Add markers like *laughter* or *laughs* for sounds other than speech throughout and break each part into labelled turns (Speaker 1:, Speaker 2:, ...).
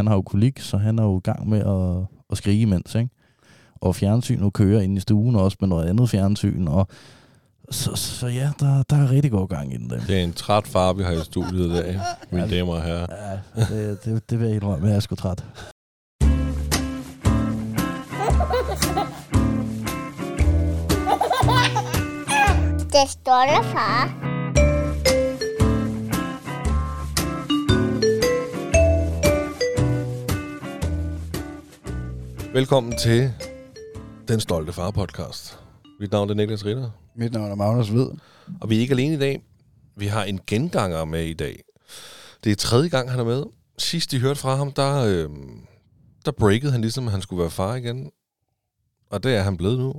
Speaker 1: han har jo kolik, så han er jo i gang med at, at skrige imens, ikke? Og fjernsynet kører ind i stuen også med noget andet fjernsyn, og så, så ja, der, der er rigtig god gang i den der.
Speaker 2: Det er en træt far, vi har i studiet i dag, mine damer og herrer.
Speaker 1: Ja, det, det, det vil jeg indrømme, jeg er sgu træt.
Speaker 3: Det står der, far.
Speaker 2: Velkommen til Den Stolte Far podcast. Mit navn er Niklas Ritter,
Speaker 4: Mit navn er Magnus Hvid.
Speaker 2: og vi er ikke alene i dag. Vi har en genganger med i dag. Det er tredje gang, han er med. Sidst I hørte fra ham, der, øh, der breakede han ligesom, at han skulle være far igen. Og det er han blevet nu.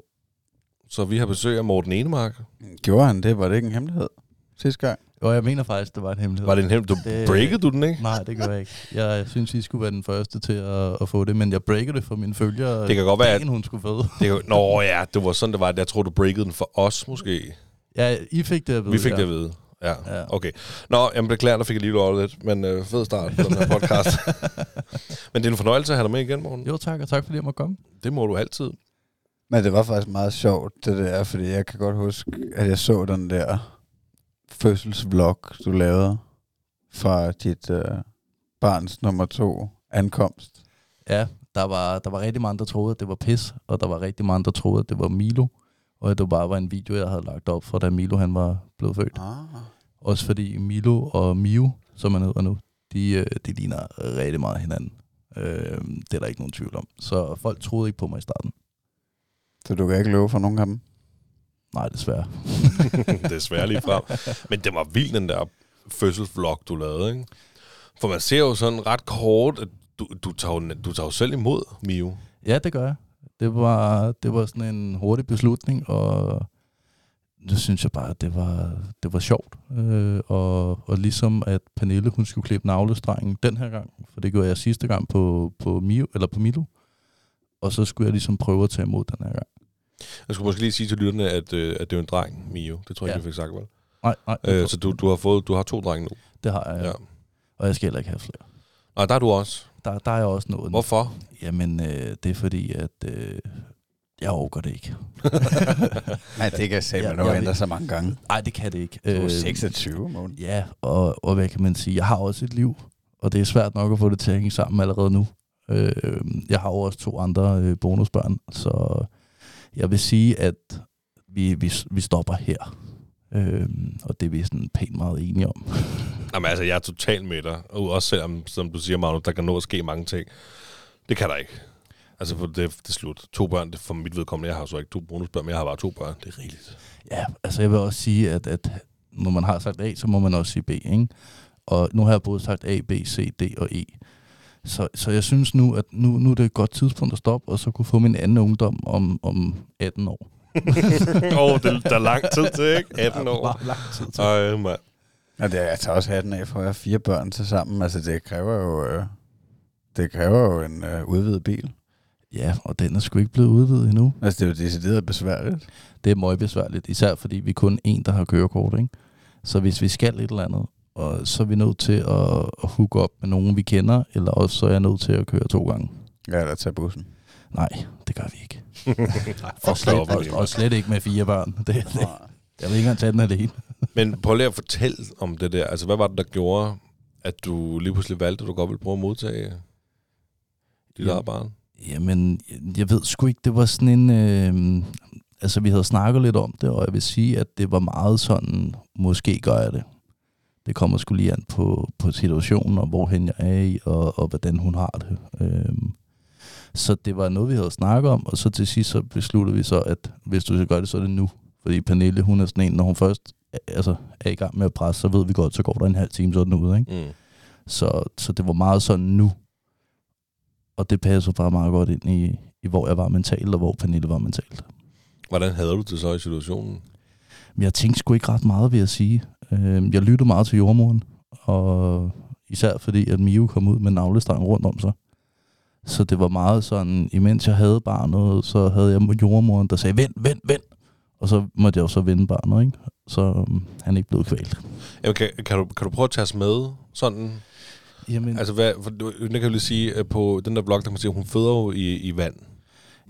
Speaker 2: Så vi har besøg af Morten Enemark.
Speaker 4: Gjorde han det? Var det ikke en hemmelighed sidste gang?
Speaker 1: Og jeg mener faktisk, det var en hemmelighed.
Speaker 2: Var det en hemmelighed? Du
Speaker 1: Det-
Speaker 2: breakede du den, ikke?
Speaker 1: Nej, det gør jeg ikke. Jeg synes, I skulle være den første til at, at få det, men jeg breakede det for mine følgere.
Speaker 2: Det kan godt være, at-
Speaker 1: hun skulle føde.
Speaker 2: Det, kan- Nå ja, det var sådan, det var. Jeg tror, du breakede den for os, måske.
Speaker 1: Ja, I fik det at vide.
Speaker 2: Vi fik
Speaker 1: ja.
Speaker 2: det at vide. Ja,
Speaker 1: Ja.
Speaker 2: okay. Nå, jeg beklager, der fik jeg lige lov lidt, men øh, fed start på den her podcast. *laughs* men det er en fornøjelse at have dig med igen, morgen.
Speaker 1: Jo, tak, og tak fordi jeg måtte komme.
Speaker 2: Det må du altid.
Speaker 4: Men det var faktisk meget sjovt, det der, fordi jeg kan godt huske, at jeg så den der fødselsvlog, du lavede fra dit øh, barns nummer to ankomst.
Speaker 1: Ja, der var, der var rigtig mange, der troede, at det var pis, og der var rigtig mange, der troede, at det var Milo, og at det bare var en video, jeg havde lagt op fra, da Milo han var blevet født.
Speaker 4: Ah.
Speaker 1: Også fordi Milo og Miu, som han hedder nu, de, øh, de ligner rigtig meget hinanden. Øh, det er der ikke nogen tvivl om. Så folk troede ikke på mig i starten.
Speaker 4: Så du kan ikke love for nogen af dem?
Speaker 1: Nej, desværre. *laughs*
Speaker 2: det er svært lige frem. Men det var vildt, den der fødselsvlog, du lavede, ikke? For man ser jo sådan ret kort, at du, du, tager, jo, du tager jo selv imod Mio.
Speaker 1: Ja, det gør jeg. Det var, det var sådan en hurtig beslutning, og det synes jeg bare, at det var, det var sjovt. Øh, og, og ligesom at Pernille, hun skulle klippe navlestrengen den her gang, for det gjorde jeg sidste gang på, på, Mio, eller på Milo, og så skulle jeg ligesom prøve at tage imod den her gang.
Speaker 2: Jeg skulle måske lige sige til lytterne, at, øh, at det er en dreng, Mio. Det tror jeg
Speaker 1: Ja.
Speaker 2: ikke, vi fik sagt, vel?
Speaker 1: Nej, nej,
Speaker 2: Øh, så du, du, har fået, du har to drenge nu.
Speaker 1: det har jeg,
Speaker 2: Ja.
Speaker 1: ja. og jeg skal heller ikke have flere.
Speaker 2: Og der er du også.
Speaker 1: Der, der er jeg også noget.
Speaker 2: Hvorfor?
Speaker 1: Jamen, øh, det er fordi, at øh, jeg overgår det ikke. *laughs*
Speaker 4: Nej, det kan sige,
Speaker 1: Ja,
Speaker 4: man nu
Speaker 1: jeg
Speaker 4: ændre sig mange gange.
Speaker 1: Nej, det kan det ikke.
Speaker 4: Du er
Speaker 1: Øh,
Speaker 4: 26, Morten.
Speaker 1: Ja, og, og hvad kan man sige? Jeg har også et liv, og det er svært nok at få det til at hænge sammen allerede nu. Øh, jeg har jo også to andre øh, bonusbørn, så jeg vil sige, at vi, vi, vi stopper her. Øh, og det er vi sådan pænt meget enige om. *laughs*
Speaker 2: Jamen altså, jeg er totalt med dig. Og også selvom, som du siger, Magnus, der kan nå at ske mange ting. Det kan der ikke. Altså, for det, det er slut. To børn, det for mit vedkommende. Jeg har så ikke to bonusbørn, men jeg har bare to børn. Det er rigeligt.
Speaker 1: Ja, altså jeg vil også sige, at, at når man har sagt A, så må man også sige B, ikke? Og nu har jeg både sagt A, B, C, D og E. Så, så jeg synes nu, at nu, nu er det et godt tidspunkt at stoppe, og så kunne få min anden ungdom om, om 18 år. *laughs*
Speaker 2: Åh, oh, det, der er lang tid til, ikke? 18 år.
Speaker 1: Bare lang tid til.
Speaker 2: Ej, mand.
Speaker 4: Ja, det er, jeg tager også hatten af for at have fire børn til sammen. Altså, det kræver jo, øh, det kræver jo en øh, udvidet bil.
Speaker 1: Ja, og den er sgu ikke blevet udvidet endnu.
Speaker 4: Altså, det er jo decideret besværligt.
Speaker 1: Det er meget besværligt, især fordi vi er kun en, der har kørekort, ikke? Så hvis vi skal et eller andet, og så er vi nødt til at, at hook op med nogen, vi kender, eller også så er jeg nødt til at køre to gange.
Speaker 4: Ja, eller tage bussen.
Speaker 1: Nej, det gør vi ikke. *laughs*
Speaker 2: Nej,
Speaker 1: Og slet, og, og slet ikke med fire børn. Det, det, jeg vil ikke engang tage den alene. *laughs*
Speaker 2: Men prøv lige at fortælle om det der. Altså, hvad var det, der gjorde, at du lige pludselig valgte, at du godt ville prøve at modtage dit eget barn?
Speaker 1: Jamen, jeg ved sgu ikke, det var sådan en... Øh, altså, vi havde snakket lidt om det, og jeg vil sige, at det var meget sådan, måske gør jeg det. Det kommer sgu lige an på, på situationen, og hvorhen jeg er i, og, og hvordan hun har det. Øhm, så det var noget, vi havde snakket om, og så til sidst så besluttede vi så, at hvis du skal gøre det, så er det nu. Fordi Pernille, hun er sådan en, når hun først altså, er i gang med at presse, så ved vi godt, så går der en halv time, så er den ude, ikke?
Speaker 2: Mm.
Speaker 1: Så, så det var meget sådan nu. Og det passede bare meget godt ind i, i hvor jeg var mentalt, og hvor Pernille var mentalt.
Speaker 2: Hvordan havde du det så i situationen?
Speaker 1: Men jeg tænkte sgu ikke ret meget, vil jeg sige. Øh, jeg lyttede meget til jordmoren, og især fordi, at Mio kom ud med navlestrang rundt om sig. Så det var meget sådan, imens jeg havde barnet, så havde jeg jordmoren, der sagde, vent, vent, vent. Og så måtte jeg jo så vende barnet, ikke? Så um, han er ikke blevet kvalt.
Speaker 2: Jamen, kan, kan, du, kan du prøve at tage os med sådan
Speaker 1: Jamen,
Speaker 2: Altså, hvad, for, jeg kan jo lige sige, at på den der vlog, der kan man at hun føder jo i, i vand.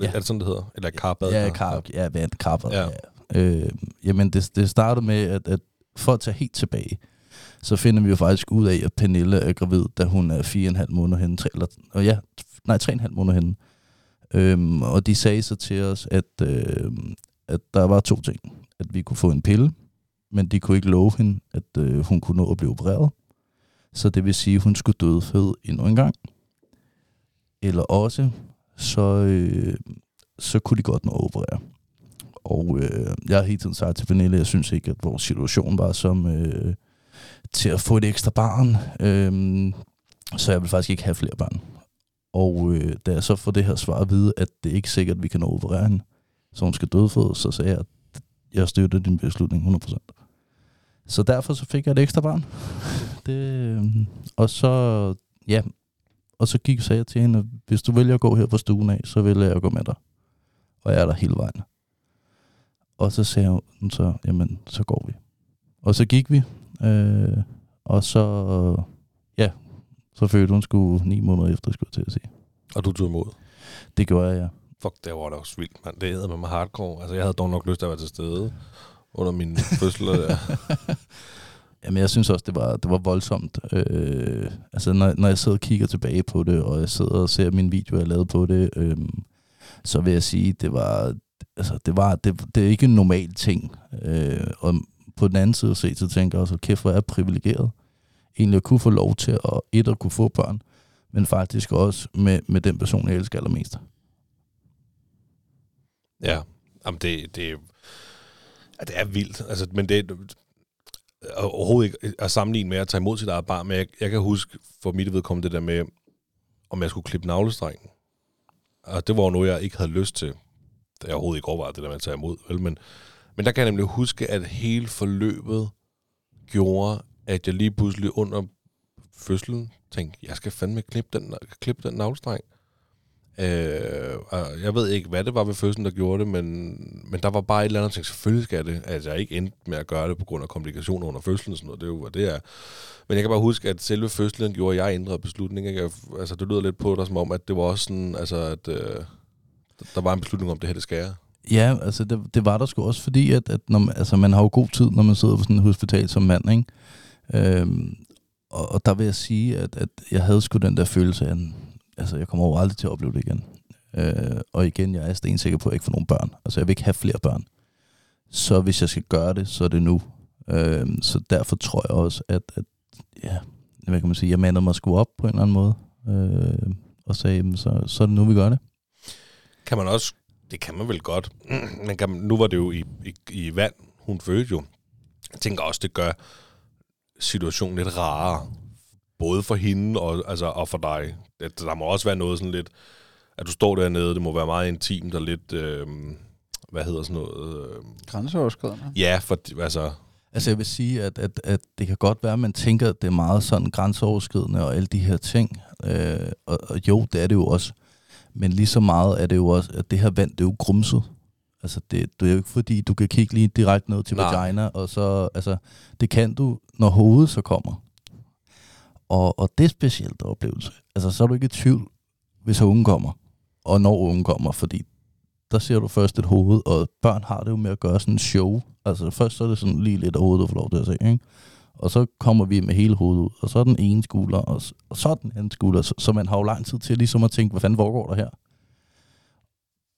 Speaker 2: Ja. Er det sådan, det hedder? Eller karbad?
Speaker 1: Ja, karp, ja, vand, karper.
Speaker 2: Ja.
Speaker 1: Ja. Øh, jamen, det, det startede med, at, at for at tage helt tilbage, så finder vi jo faktisk ud af, at Pernille er gravid, da hun er fire og en halv måneder henne. Tre, eller, og ja, nej, tre og en halv måneder henne. Øhm, og de sagde så til os, at, øh, at der var to ting. At vi kunne få en pille, men de kunne ikke love hende, at øh, hun kunne nå at blive opereret. Så det vil sige, at hun skulle dødføde endnu en gang. Eller også, så, øh, så kunne de godt nå at operere. Og øh, jeg har hele tiden sagt til Pernille, jeg synes ikke, at vores situation var som øh, til at få et ekstra barn. Øh, så jeg vil faktisk ikke have flere børn. Og øh, da jeg så får det her svar at vide, at det er ikke sikkert, at vi kan nå operere hende, så hun skal dødfødes, så sagde jeg, at jeg støtter din beslutning 100%. Så derfor så fik jeg et ekstra barn. *laughs* Det, øh, og så, ja, og så gik sagde jeg til hende, hvis du vælger at gå her på stuen af, så vil jeg gå med dig. Og jeg er der hele vejen. Og så sagde hun så, jamen, så går vi. Og så gik vi, øh, og så, ja, så fødte hun sgu ni måneder efter, skulle jeg til at sige.
Speaker 2: Og du tog imod.
Speaker 1: Det gjorde jeg, ja.
Speaker 2: Fuck, det var da også vildt, mand. Det hedder med mig hardcore. Altså, jeg havde dog nok lyst til at være til stede under min *laughs* fødsel. Der.
Speaker 1: Jamen, jeg synes også, det var, det var voldsomt. Øh, altså, når, når jeg sidder og kigger tilbage på det, og jeg sidder og ser min video, jeg lavede på det, øh, så vil jeg sige, det var, altså, det var, det, det er ikke en normal ting. Øh, og på den anden side at se, så tænker jeg også, kæft, hvor er jeg privilegeret. Egentlig at kunne få lov til at, et, at kunne få børn, men faktisk også med, med den person, jeg elsker allermest.
Speaker 2: Ja, Jamen, det, det, ja, det er vildt. Altså, men det er overhovedet ikke at sammenligne med at tage imod sit eget barn, men jeg, jeg kan huske for mit vedkommende det der med, om jeg skulle klippe navlestrengen. Og det var jo noget, jeg ikke havde lyst til. Jeg overhovedet ikke overvejede det der med at tage imod. Vel? Men, men der kan jeg nemlig huske, at hele forløbet gjorde, at jeg lige pludselig under fødslen tænkte, jeg skal fandme klippe den, klippe den navlestreng. Øh, og jeg ved ikke, hvad det var ved fødslen, der gjorde det, men, men der var bare et eller andet, ting. selvfølgelig skal det. Altså, jeg ikke endte med at gøre det på grund af komplikationer under fødslen, og sådan noget, det er jo, hvad det er. Men jeg kan bare huske, at selve fødslen gjorde, at jeg ændrede beslutningen. Ikke? Altså, det lyder lidt på dig som om, at det var også sådan, altså, at øh, der var en beslutning om, det her, det skal jeg.
Speaker 1: Ja, altså det, det var der sgu også, fordi at, at når man, altså man har jo god tid, når man sidder på sådan et hospital som mand, ikke? Øhm, og, og der vil jeg sige, at, at jeg havde sgu den der følelse af, altså jeg kommer over aldrig til at opleve det igen. Øh, og igen, jeg er stensikker på, at jeg ikke får nogen børn. Altså jeg vil ikke have flere børn. Så hvis jeg skal gøre det, så er det nu. Øh, så derfor tror jeg også, at, at ja, hvad kan man sige, jeg mandede mig sgu op på en eller anden måde. Øh, og sagde, jamen, så, så er det nu, vi gør det.
Speaker 2: Kan man også, det kan man vel godt, men kan man, nu var det jo i, i, i vand, hun fødte jo. Jeg tænker også, det gør situationen lidt rarere. Både for hende og, altså, og for dig. Det, der må også være noget sådan lidt, at du står dernede, det må være meget intimt og lidt, øh, hvad hedder sådan noget? Øh,
Speaker 4: Grænseoverskridende.
Speaker 2: ja, for altså,
Speaker 1: Altså jeg vil sige, at, at, at det kan godt være, at man tænker, at det er meget sådan grænseoverskridende og alle de her ting. Øh, og, og jo, det er det jo også. Men lige så meget er det jo også, at det her vand, det er jo grumset. Altså det, det er jo ikke fordi, du kan kigge lige direkte ned til
Speaker 2: Nej.
Speaker 1: vagina, og så, altså, det kan du, når hovedet så kommer. Og, og det er specielt oplevelse. Altså så er du ikke i tvivl, hvis ungen kommer, og når ungen kommer, fordi der ser du først et hoved, og børn har det jo med at gøre sådan en show. Altså først så er det sådan lige lidt af hovedet, du får lov til at se, ikke? Og så kommer vi med hele hovedet ud, og så er den ene skulder, og, s- og så er den anden skulder, så, så man har jo lang tid til ligesom at tænke, hvad fanden foregår der her?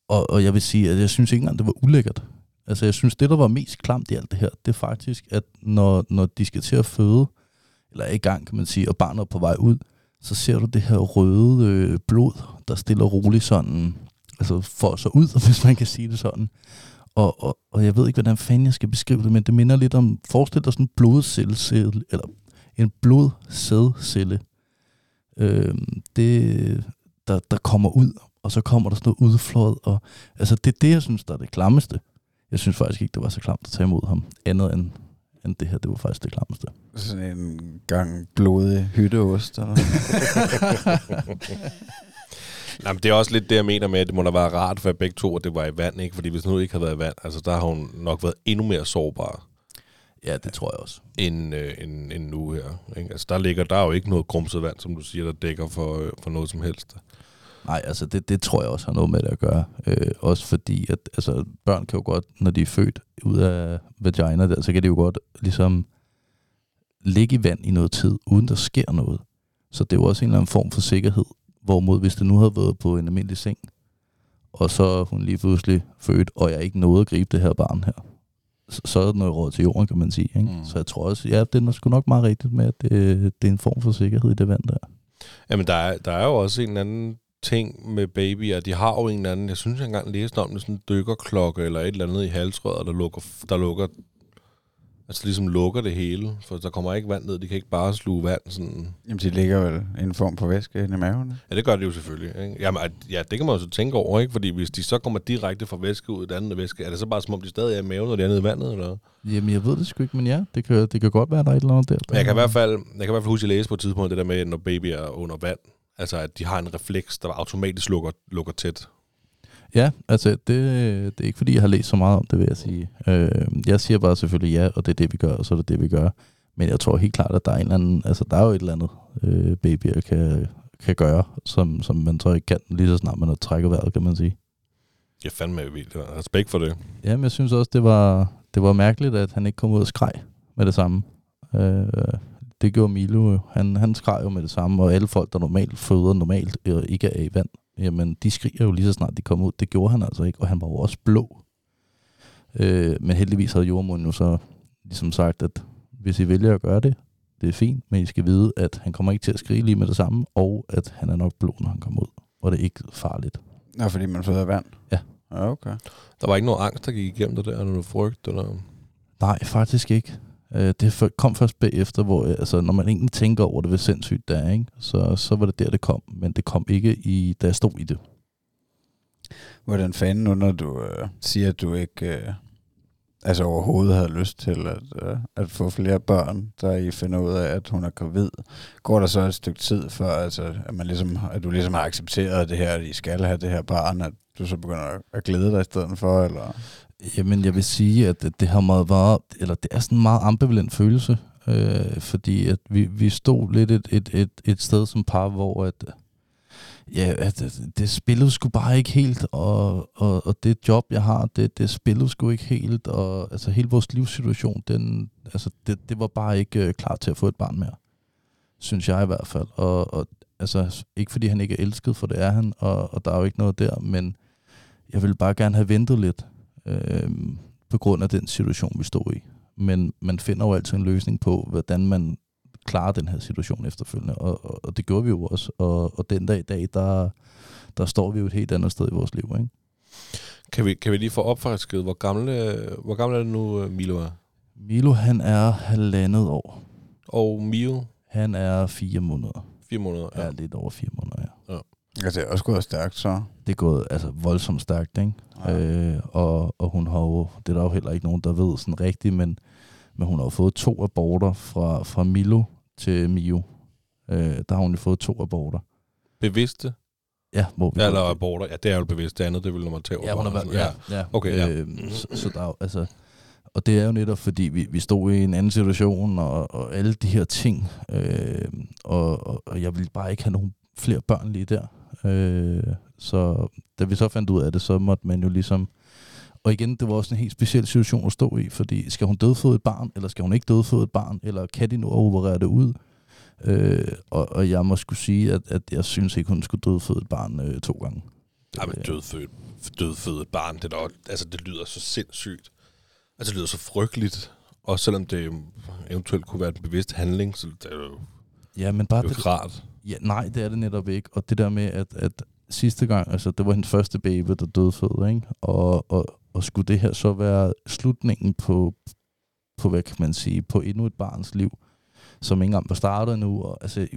Speaker 1: Og, og jeg vil sige, at jeg synes ikke engang, det var ulækkert. Altså jeg synes, det der var mest klamt i alt det her, det er faktisk, at når, når de skal til at føde, eller er i gang, kan man sige, og barnet er på vej ud, så ser du det her røde øh, blod, der stiller roligt sådan, altså får sig ud, *laughs* hvis man kan sige det sådan. Og, og, og jeg ved ikke, hvordan fanden jeg skal beskrive det, men det minder lidt om, forestil dig sådan en blodcelle, eller en blodsædcelle. Øh, det, der, der kommer ud, og så kommer der sådan noget udflået, og altså det er det, jeg synes, der er det klammeste. Jeg synes faktisk ikke, det var så klamt at tage imod ham, andet end, end det her, det var faktisk det klammeste.
Speaker 4: Sådan en gang blodig hytteost. Eller? *laughs*
Speaker 2: nej, men det er også lidt det, jeg mener med, at det må da være rart for begge to, at det var i vand, ikke? Fordi hvis nu ikke havde været i vand, altså der har hun nok været endnu mere sårbar.
Speaker 1: Ja, det tror jeg også.
Speaker 2: end, øh, end, end nu her. Ikke? Altså, der ligger der er jo ikke noget grumset vand, som du siger, der dækker for, øh, for noget som helst.
Speaker 1: Nej, altså det, det tror jeg også har noget med det at gøre. Øh, også fordi, at altså, børn kan jo godt, når de er født ud af vagina der, så kan de jo godt ligesom ligge i vand i noget tid, uden der sker noget. Så det er jo også en eller anden form for sikkerhed. Hvorimod hvis det nu havde været på en almindelig seng, og så hun lige pludselig født, og jeg ikke nåede at gribe det her barn her, så, så er det noget råd til jorden, kan man sige. Ikke?
Speaker 2: Mm.
Speaker 1: Så jeg tror også, ja, det er sgu nok meget rigtigt med, at det, det er en form for sikkerhed i det vand der.
Speaker 2: Jamen, der er, der er jo også en anden ting med babyer. De har jo en eller anden, jeg synes, jeg engang læste om det, sådan en dykkerklokke eller et eller andet i halsrøret, der lukker, der lukker altså ligesom lukker det hele, for der kommer ikke vand ned. De kan ikke bare sluge vand sådan.
Speaker 4: Jamen, de ligger vel i en form for væske inde i maven.
Speaker 2: Ja, det gør det jo selvfølgelig. Ikke? Jamen, at- ja, det kan man jo så tænke over, ikke? Fordi hvis de så kommer direkte fra væske ud i den anden væske, er det så bare som om, de stadig er i maven, når de er nede i vandet, eller?
Speaker 1: Jamen, jeg ved det sgu ikke, men ja, det kan, det kan godt være, der er et eller andet der.
Speaker 2: Men jeg kan i hvert fald, jeg kan i hvert fald huske, at jeg læste på et tidspunkt det der med, når babyer er under vand. Altså, at de har en refleks, der automatisk lukker, lukker tæt.
Speaker 1: Ja, altså det, det er ikke fordi, jeg har læst så meget om det, vil jeg sige. Øh, jeg siger bare selvfølgelig ja, og det er det, vi gør, og så er det det, vi gør. Men jeg tror helt klart, at der er en eller anden, altså der er jo et eller andet, øh, babyer kan, kan gøre, som, som man så ikke kan, lige så snart man har trækket vejret, kan man sige.
Speaker 2: Jeg er fandme vildt. Respekt for det.
Speaker 1: Jamen, jeg synes også, det var, det var mærkeligt, at han ikke kom ud og skreg med det samme. Øh, det gjorde Milo. Han, han skreg jo med det samme, og alle folk, der normalt føder normalt øh, ikke er i vand, jamen de skriger jo lige så snart de kommer ud. Det gjorde han altså ikke, og han var jo også blå. Øh, men heldigvis havde jordmoren jo så ligesom sagt, at hvis I vælger at gøre det, det er fint, men I skal vide, at han kommer ikke til at skrige lige med det samme, og at han er nok blå, når han kommer ud. Og det er ikke farligt.
Speaker 4: Nå, fordi man føder vand?
Speaker 1: Ja.
Speaker 4: Ja, okay.
Speaker 2: Der var ikke noget angst, der gik igennem det der, eller noget frygt, eller...
Speaker 1: Nej, faktisk ikke. Øh, Det kom først bagefter, hvor øh, altså, når man egentlig tænker over det, hvor sindssygt det er, ikke? Så, så var det der, det kom. Men det kom ikke, i, da jeg stod i det.
Speaker 4: Hvordan fanden nu, når du øh, siger, at du ikke øh, altså overhovedet havde lyst til at, øh, at få flere børn, der I finder ud af, at hun er gravid, går der så et stykke tid før, altså, at, man ligesom, at du ligesom har accepteret det her, at I skal have det her barn, at du så begynder at- at glæde dig i stedet for, eller?
Speaker 1: Jamen, jeg vil sige, at det, det har meget været, eller det er sådan en meget ambivalent følelse, øh, fordi at vi, vi stod lidt et, et, et, et sted som par, hvor at, ja, at det, det spillede sgu bare ikke helt, og, og, og det job, jeg har, det, det spillede sgu ikke helt, og altså hele vores livssituation, den, altså, det, det var bare ikke øh, klar til at få et barn mere, synes jeg i hvert fald, og, og altså, ikke fordi han ikke er elsket, for det er han, og, og der er jo ikke noget der, men jeg ville bare gerne have ventet lidt, øh, på grund af den situation, vi stod i. Men man finder jo altid en løsning på, hvordan man klarer den her situation efterfølgende, og, og, og det gjorde vi jo også. Og, og den dag i dag, der, der står vi jo et helt andet sted i vores liv. Ikke?
Speaker 2: Kan vi, kan vi lige få opfrisket, hvor gammel, øh, hvor gammel er det nu, Milo er?
Speaker 1: Milo, han er halvandet år.
Speaker 2: Og Mio,
Speaker 1: Han er fire måneder.
Speaker 2: fire måneder.
Speaker 1: Ja, lidt over fire måneder, ja.
Speaker 4: Altså, det er også gået stærkt, så.
Speaker 1: Det er gået altså, voldsomt stærkt, ikke?
Speaker 4: Ja.
Speaker 1: Øh, og, og hun har jo, det er der jo heller ikke nogen, der ved sådan rigtigt, men, men hun har jo fået to aborter fra, fra Milo til Mio. Øh, der har hun jo fået to aborter.
Speaker 2: Bevidste?
Speaker 1: Ja, hvor vi
Speaker 2: Ja, eller aborter. Ja, det er jo bevidst. Det andet, det vil man tager
Speaker 1: Ja, hun har været, ja, ja.
Speaker 2: Okay, ja.
Speaker 1: Øh, så, så der er jo, altså, og det er jo netop, fordi vi, vi stod i en anden situation, og, og alle de her ting, øh, og, og, og jeg ville bare ikke have nogen flere børn lige der. Øh, så da vi så fandt ud af det, så måtte man jo ligesom, og igen, det var også en helt speciel situation at stå i, fordi skal hun dødføde et barn, eller skal hun ikke dødføde et barn, eller kan de nu operere det ud? Øh, og, og jeg må skulle sige, at, at jeg synes ikke, hun skulle dødføde et barn øh, to gange.
Speaker 2: Ja, men dødfødt, dødfødt et barn, det, er da, altså, det lyder så sindssygt. Altså, det lyder så frygteligt. Og selvom det eventuelt kunne være en bevidst handling, så det er jo,
Speaker 1: Ja, men bare
Speaker 2: det er jo
Speaker 1: det,
Speaker 2: rart.
Speaker 1: Ja, nej, det er det netop ikke. Og det der med, at, at sidste gang, altså det var hendes første baby, der døde fød, ikke? Og, og, og skulle det her så være slutningen på, på, hvad kan man sige, på endnu et barns liv, som ikke engang var startet nu, og altså,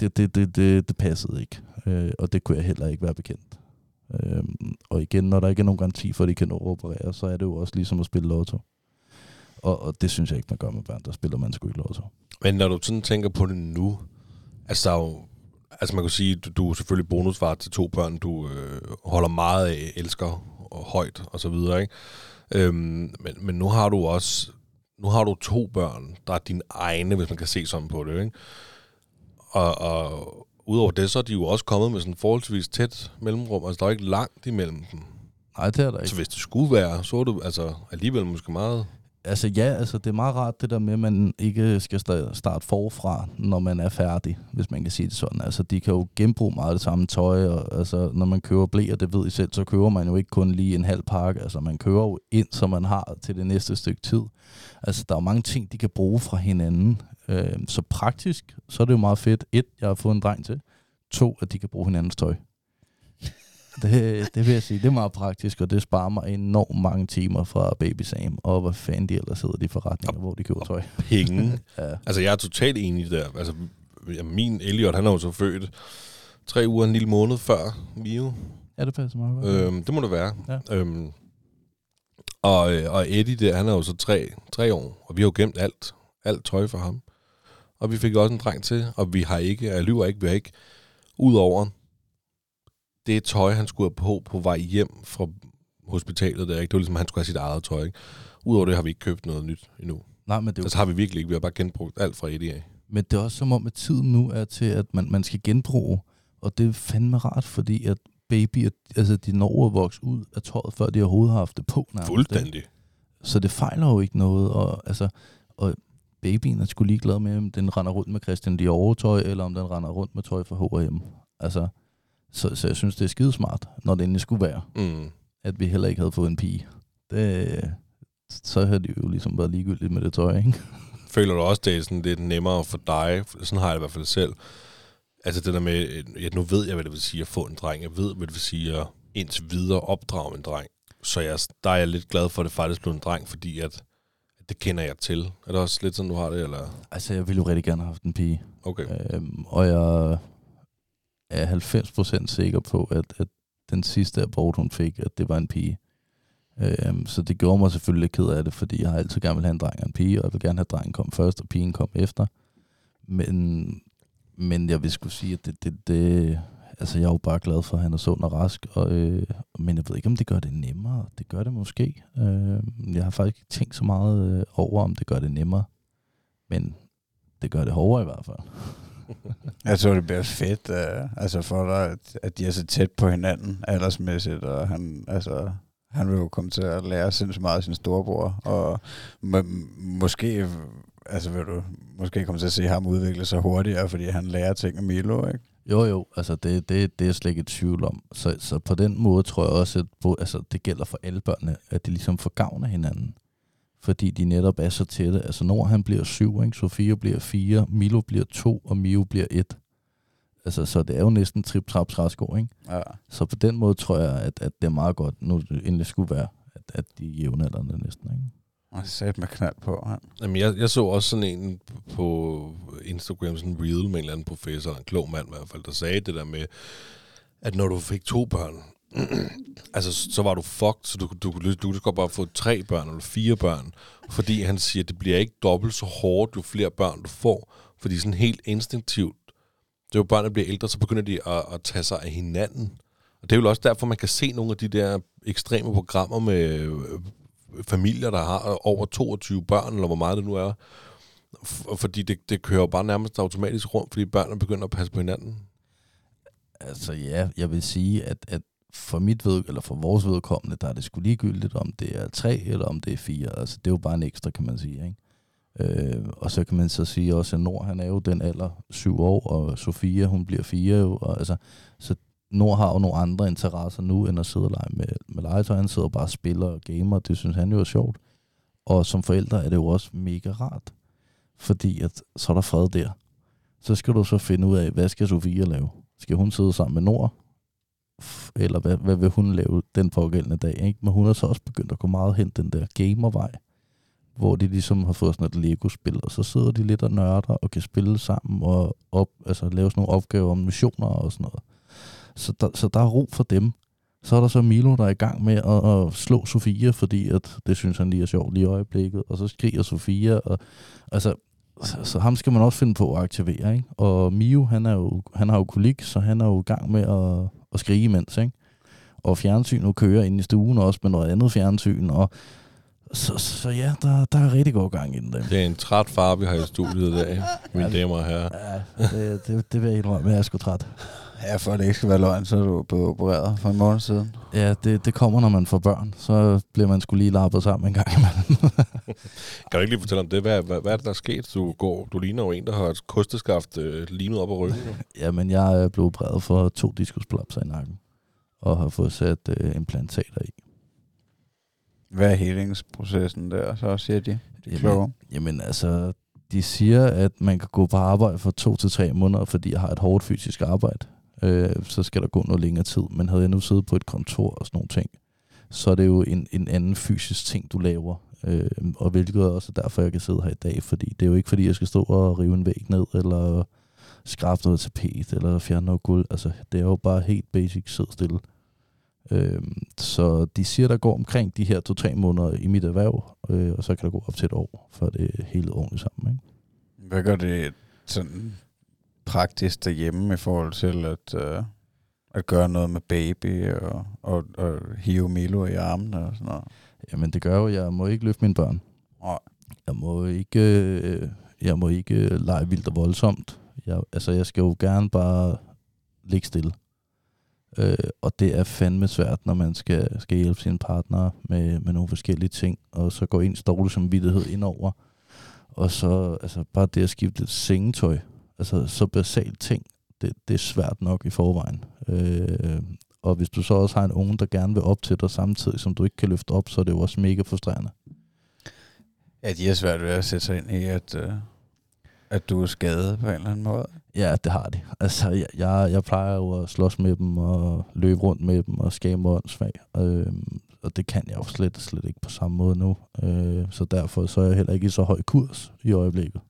Speaker 1: det, det, det, det, det passede ikke. Øh, og det kunne jeg heller ikke være bekendt. Øh, og igen, når der ikke er nogen garanti for, at de kan operere, så er det jo også ligesom at spille lotto. Og, og det synes jeg ikke, man gør med børn, der spiller man sgu ikke lotto.
Speaker 2: Men når du sådan tænker på det nu, altså der er jo, altså man kan sige, du, du er selvfølgelig bonusfar til to børn, du øh, holder meget af, elsker og højt og så videre, ikke? Øhm, men, men nu har du også nu har du to børn, der er dine egne, hvis man kan se sådan på det, ikke? Og, og udover det, så er de jo også kommet med sådan forholdsvis tæt mellemrum. Altså, der er ikke langt imellem dem.
Speaker 1: Nej, det er der ikke.
Speaker 2: Så hvis det skulle være, så er du altså alligevel måske meget...
Speaker 1: Altså ja, altså det er meget rart det der med, at man ikke skal starte forfra, når man er færdig, hvis man kan sige det sådan. Altså de kan jo genbruge meget af det samme tøj, og altså når man køber blæer, det ved I selv, så køber man jo ikke kun lige en halv pakke. Altså man køber jo ind, så man har til det næste stykke tid. Altså der er jo mange ting, de kan bruge fra hinanden. Øh, så praktisk, så er det jo meget fedt. Et, jeg har fået en dreng til. To, at de kan bruge hinandens tøj. Det, det vil jeg sige, det er meget praktisk, og det sparer mig enormt mange timer fra Baby Sam, og hvad fanden de ellers sidder de forretninger, hvor de køber tøj.
Speaker 2: Penge. *laughs*
Speaker 1: Ja.
Speaker 2: altså, jeg er totalt enig der. Altså, min Elliot, han er jo så født tre uger, en lille måned før Mio.
Speaker 1: ja, det passer meget godt.
Speaker 2: Øhm, det må det være.
Speaker 1: Ja.
Speaker 2: Øhm, og, øh, og Eddie, der, han er jo så tre, tre år, og vi har jo gemt alt, alt tøj for ham. Og vi fik også en dreng til, og vi har ikke, jeg lyver ikke, vi har ikke, udover det tøj, han skulle have på på vej hjem fra hospitalet der, ikke? det var ligesom, han skulle have sit eget tøj. Ikke? Udover det har vi ikke købt noget nyt endnu.
Speaker 1: Nej, men det, er jo,
Speaker 2: Altså har vi virkelig ikke, vi har bare genbrugt alt fra af.
Speaker 1: men det er også som om, at tiden nu er til, at man, man skal genbruge, og det er fandme rart, fordi at babyer, altså de når at vokse ud af tøjet, før de overhovedet har haft det på. nærmest, ikke?
Speaker 2: Fuldstændig.
Speaker 1: Så det fejler jo ikke noget, og, altså, og babyen er sgu ligeglad med, om den render rundt med Christian Dior tøj, eller om den render rundt med tøj fra H&M. Altså, så, så jeg synes, det er skidesmart, når det endelig skulle være,
Speaker 2: Mm.
Speaker 1: at vi heller ikke havde fået en pige. Det, så havde de jo ligesom været ligegyldigt med det tøj, ikke?
Speaker 2: Føler du også, det er sådan lidt nemmere for dig? Sådan har jeg det i hvert fald selv. Altså det der med, at nu ved jeg, hvad det vil sige at få en dreng. Jeg ved, hvad det vil sige at indtil videre opdrage en dreng. Så jeg, der er jeg lidt glad for, at det faktisk blev en dreng, fordi at, at det kender jeg til. Er det også lidt sådan, du har det? Eller?
Speaker 1: Altså, jeg ville jo rigtig gerne have haft en pige.
Speaker 2: Okay.
Speaker 1: Øhm, og jeg er 90% sikker på, at, at den sidste abort, hun fik, at det var en pige. Øhm, så det gjorde mig selvfølgelig lidt ked af det, fordi jeg har altid gerne vil have en dreng og en pige, og jeg vil gerne have, at drengen kom først, og pigen kom efter. Men, men jeg vil skulle sige, at det, det, det, altså jeg er jo bare glad for, at han er sund og rask, og, øh, men jeg ved ikke, om det gør det nemmere. Det gør det måske. Øh, jeg har faktisk ikke tænkt så meget øh, over, om det gør det nemmere. Men det gør det hårdere i hvert fald. *laughs*
Speaker 4: Jeg tror, det bliver fedt, uh, altså for dig, at, at de er så tæt på hinanden aldersmæssigt, og han, altså, han vil jo komme til at lære sindssygt meget af sin storebror, og m- måske, altså vil du måske komme til at se ham udvikle sig hurtigere, fordi han lærer ting af Milo, ikke?
Speaker 1: Jo, jo, altså det, det, det er jeg slet ikke i tvivl om. Så, så på den måde tror jeg også, at bo, altså, det gælder for alle børnene, at de ligesom får gavn af hinanden. Fordi de netop er så tætte. Altså Nord han bliver syv, ikke? Sofia bliver fire, Milo bliver to, og Mio bliver et. Altså, så det er jo næsten trip trap træsko, ikke?
Speaker 4: Ja.
Speaker 1: Så på den måde tror jeg, at, at det er meget godt, nu det endelig skulle være, at, at de er jævnaldrende næsten, ikke?
Speaker 4: Og sat med knald på, han.
Speaker 2: Jamen, jeg, jeg så også sådan en på Instagram, sådan en reel med en eller anden professor, en klog mand i hvert fald, der sagde det der med, at når du fik to børn, altså så var du fucked, så du, du, du, du kunne bare få tre børn eller fire børn, fordi han siger, at det bliver ikke dobbelt så hårdt, jo flere børn du får, fordi sådan helt instinktivt, det er jo børn, der bliver ældre, så begynder de at, at tage sig af hinanden. Og det er jo også derfor, man kan se nogle af de der ekstreme programmer med øh, familier, der har over 22 børn, eller hvor meget det nu er. F- fordi det, det kører jo bare nærmest automatisk rundt, fordi børnene begynder at passe på hinanden.
Speaker 1: Altså ja, jeg vil sige, at, at for mit ved, eller for vores vedkommende, der er det sgu ligegyldigt, om det er tre eller om det er fire. Altså det er jo bare en ekstra, kan man sige, ikke? Øh, og så kan man så sige også, at Nord, han er jo den alder, syv år, og Sofia, hun bliver fire jo, og altså, så Nord har jo nogle andre interesser nu, end at sidde og lege med, med legetøj. Han sidder bare og spiller og gamer, det synes han jo er sjovt. Og som forældre er det jo også mega rart, fordi at, så er der fred der. Så skal du så finde ud af, hvad skal Sofia lave? Skal hun sidde sammen med Nord? Eller hvad, hvad vil hun lave den pågældende dag? Ikke? Men hun har så også begyndt at gå meget hen den der gamervej, hvor de ligesom har fået sådan et Lego-spil, og så sidder de lidt og nørder og kan spille sammen og op, altså lave sådan nogle opgaver om missioner og sådan noget. Så der, så der er ro for dem. Så er der så Milo, der er i gang med at, at slå Sofia, fordi at det synes han lige er sjovt lige i øjeblikket. Og så skriger Sofia. Og, altså, så, så ham skal man også finde på at aktivere. Ikke? Og Mio, han, er jo, han har jo kolik, så han er jo i gang med at, at skrige imens. Ikke? Og fjernsynet kører ind i stuen også med noget andet fjernsyn. Og Så, så ja, der, der er rigtig god gang i den. Der.
Speaker 2: Det er en træt far, vi har i studiet i dag, mine damer og herrer.
Speaker 1: Ja, det, det, det vil jeg indrømme, jeg er sgu træt.
Speaker 4: Ja, for at det ikke skal være løgn, så er du blevet opereret for en måned siden.
Speaker 1: Ja, det, det kommer, når man får børn. Så bliver man skulle lige lappet sammen en gang imellem. *laughs*
Speaker 2: Kan du ikke lige fortælle om det? Hvad, hvad, hvad er det, der er sket? Du, går, du ligner jo en, der har et kosteskaft øh, lignet op ad ryggen. *laughs*
Speaker 1: Jamen, jeg er blevet opereret for to diskusprolapser i nakken. Og har fået sat øh, implantater i.
Speaker 4: Hvad er helingsprocessen der, så siger de? De er kloge.
Speaker 1: Jamen, jamen altså, de siger, at man kan gå på arbejde for to til tre måneder, fordi jeg har et hårdt fysisk arbejde. Øh, så skal der gå noget længere tid. Men havde jeg nu siddet på et kontor og sådan nogle ting, så er det jo en, en anden fysisk ting, du laver. Øh, og hvilket også derfor, jeg kan sidde her i dag. Fordi det er jo ikke, fordi jeg skal stå og rive en væg ned, eller skrabe noget tapet, eller fjerne noget guld. Altså, det er jo bare helt basic, sid stille. Øh, så de siger, der går omkring de her to-tre måneder i mit erhverv, øh, og så kan der gå op til et år, før det er helt ordentligt sammen. Ikke?
Speaker 4: Hvad gør det sådan praktisk derhjemme i forhold til at, uh, at gøre noget med baby og, og, og hive Milo i armen og sådan noget?
Speaker 1: Jamen det gør jo, jeg må ikke løfte mine børn.
Speaker 4: Nej.
Speaker 1: Jeg må ikke, øh, jeg må ikke øh, lege vildt og voldsomt. Jeg, altså jeg skal jo gerne bare ligge stille. Øh, og det er fandme svært, når man skal, skal hjælpe sine partner med, med nogle forskellige ting, og så går ens dårlig samvittighed ind over. Og så altså bare det at skifte lidt sengetøj, altså så basalt ting, det, det er svært nok i forvejen. Øh, og hvis du så også har en unge, der gerne vil op til dig samtidig, som du ikke kan løfte op, så er det jo også mega frustrerende.
Speaker 4: Ja, de er svært ved at sætte sig ind i, at, uh, at du er skadet på en eller anden måde.
Speaker 1: Ja, det har de. Altså, jeg, jeg, jeg plejer jo at slås med dem og løbe rundt med dem og skabe mig åndssvag. Øhm, og det kan jeg jo slet, slet ikke på samme måde nu. Øh, så derfor så er jeg heller ikke i så høj kurs i øjeblikket.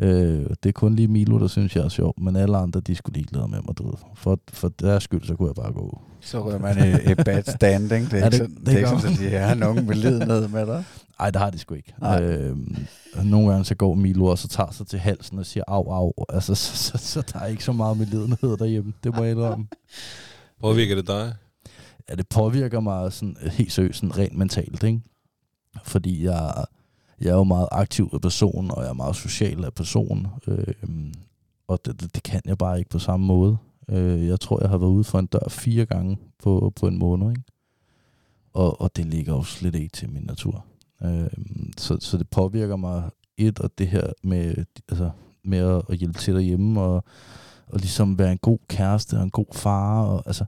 Speaker 1: Øh, det er kun lige Milo, der synes, jeg er sjov, men alle andre, de skulle ligeglade med mig, du ved. For, for deres skyld, så kunne jeg bare gå.
Speaker 4: Så rører man i, i bad standing. Det er
Speaker 1: Ja,
Speaker 4: ikke
Speaker 1: det-
Speaker 4: sådan,
Speaker 1: det
Speaker 4: det, er ikke sådan, at de har nogen lidenhed med dig.
Speaker 1: Nej, det har de sgu ikke.
Speaker 4: Nej.
Speaker 1: Øh, nogle gange så går Milo og så tager sig til halsen og siger au, au. Altså, så, så, så, der er ikke så meget medlidenhed derhjemme. Det må jeg indrømme.
Speaker 2: Påvirker det dig?
Speaker 1: ja, det påvirker mig sådan helt seriøst sådan rent mentalt, ikke? Fordi jeg, jeg er jo meget aktiv af person, og jeg er meget social af person. Øh, og det, det, det kan jeg bare ikke på samme måde. Øh, jeg tror, jeg har været ude for en dør fire gange på, på en måned, ikke? Og, og det ligger jo slet ikke til min natur. Øh, så, så det påvirker mig et, og det her med, altså, med at, at hjælpe til derhjemme, og, og ligesom være en god kæreste og en god far, og altså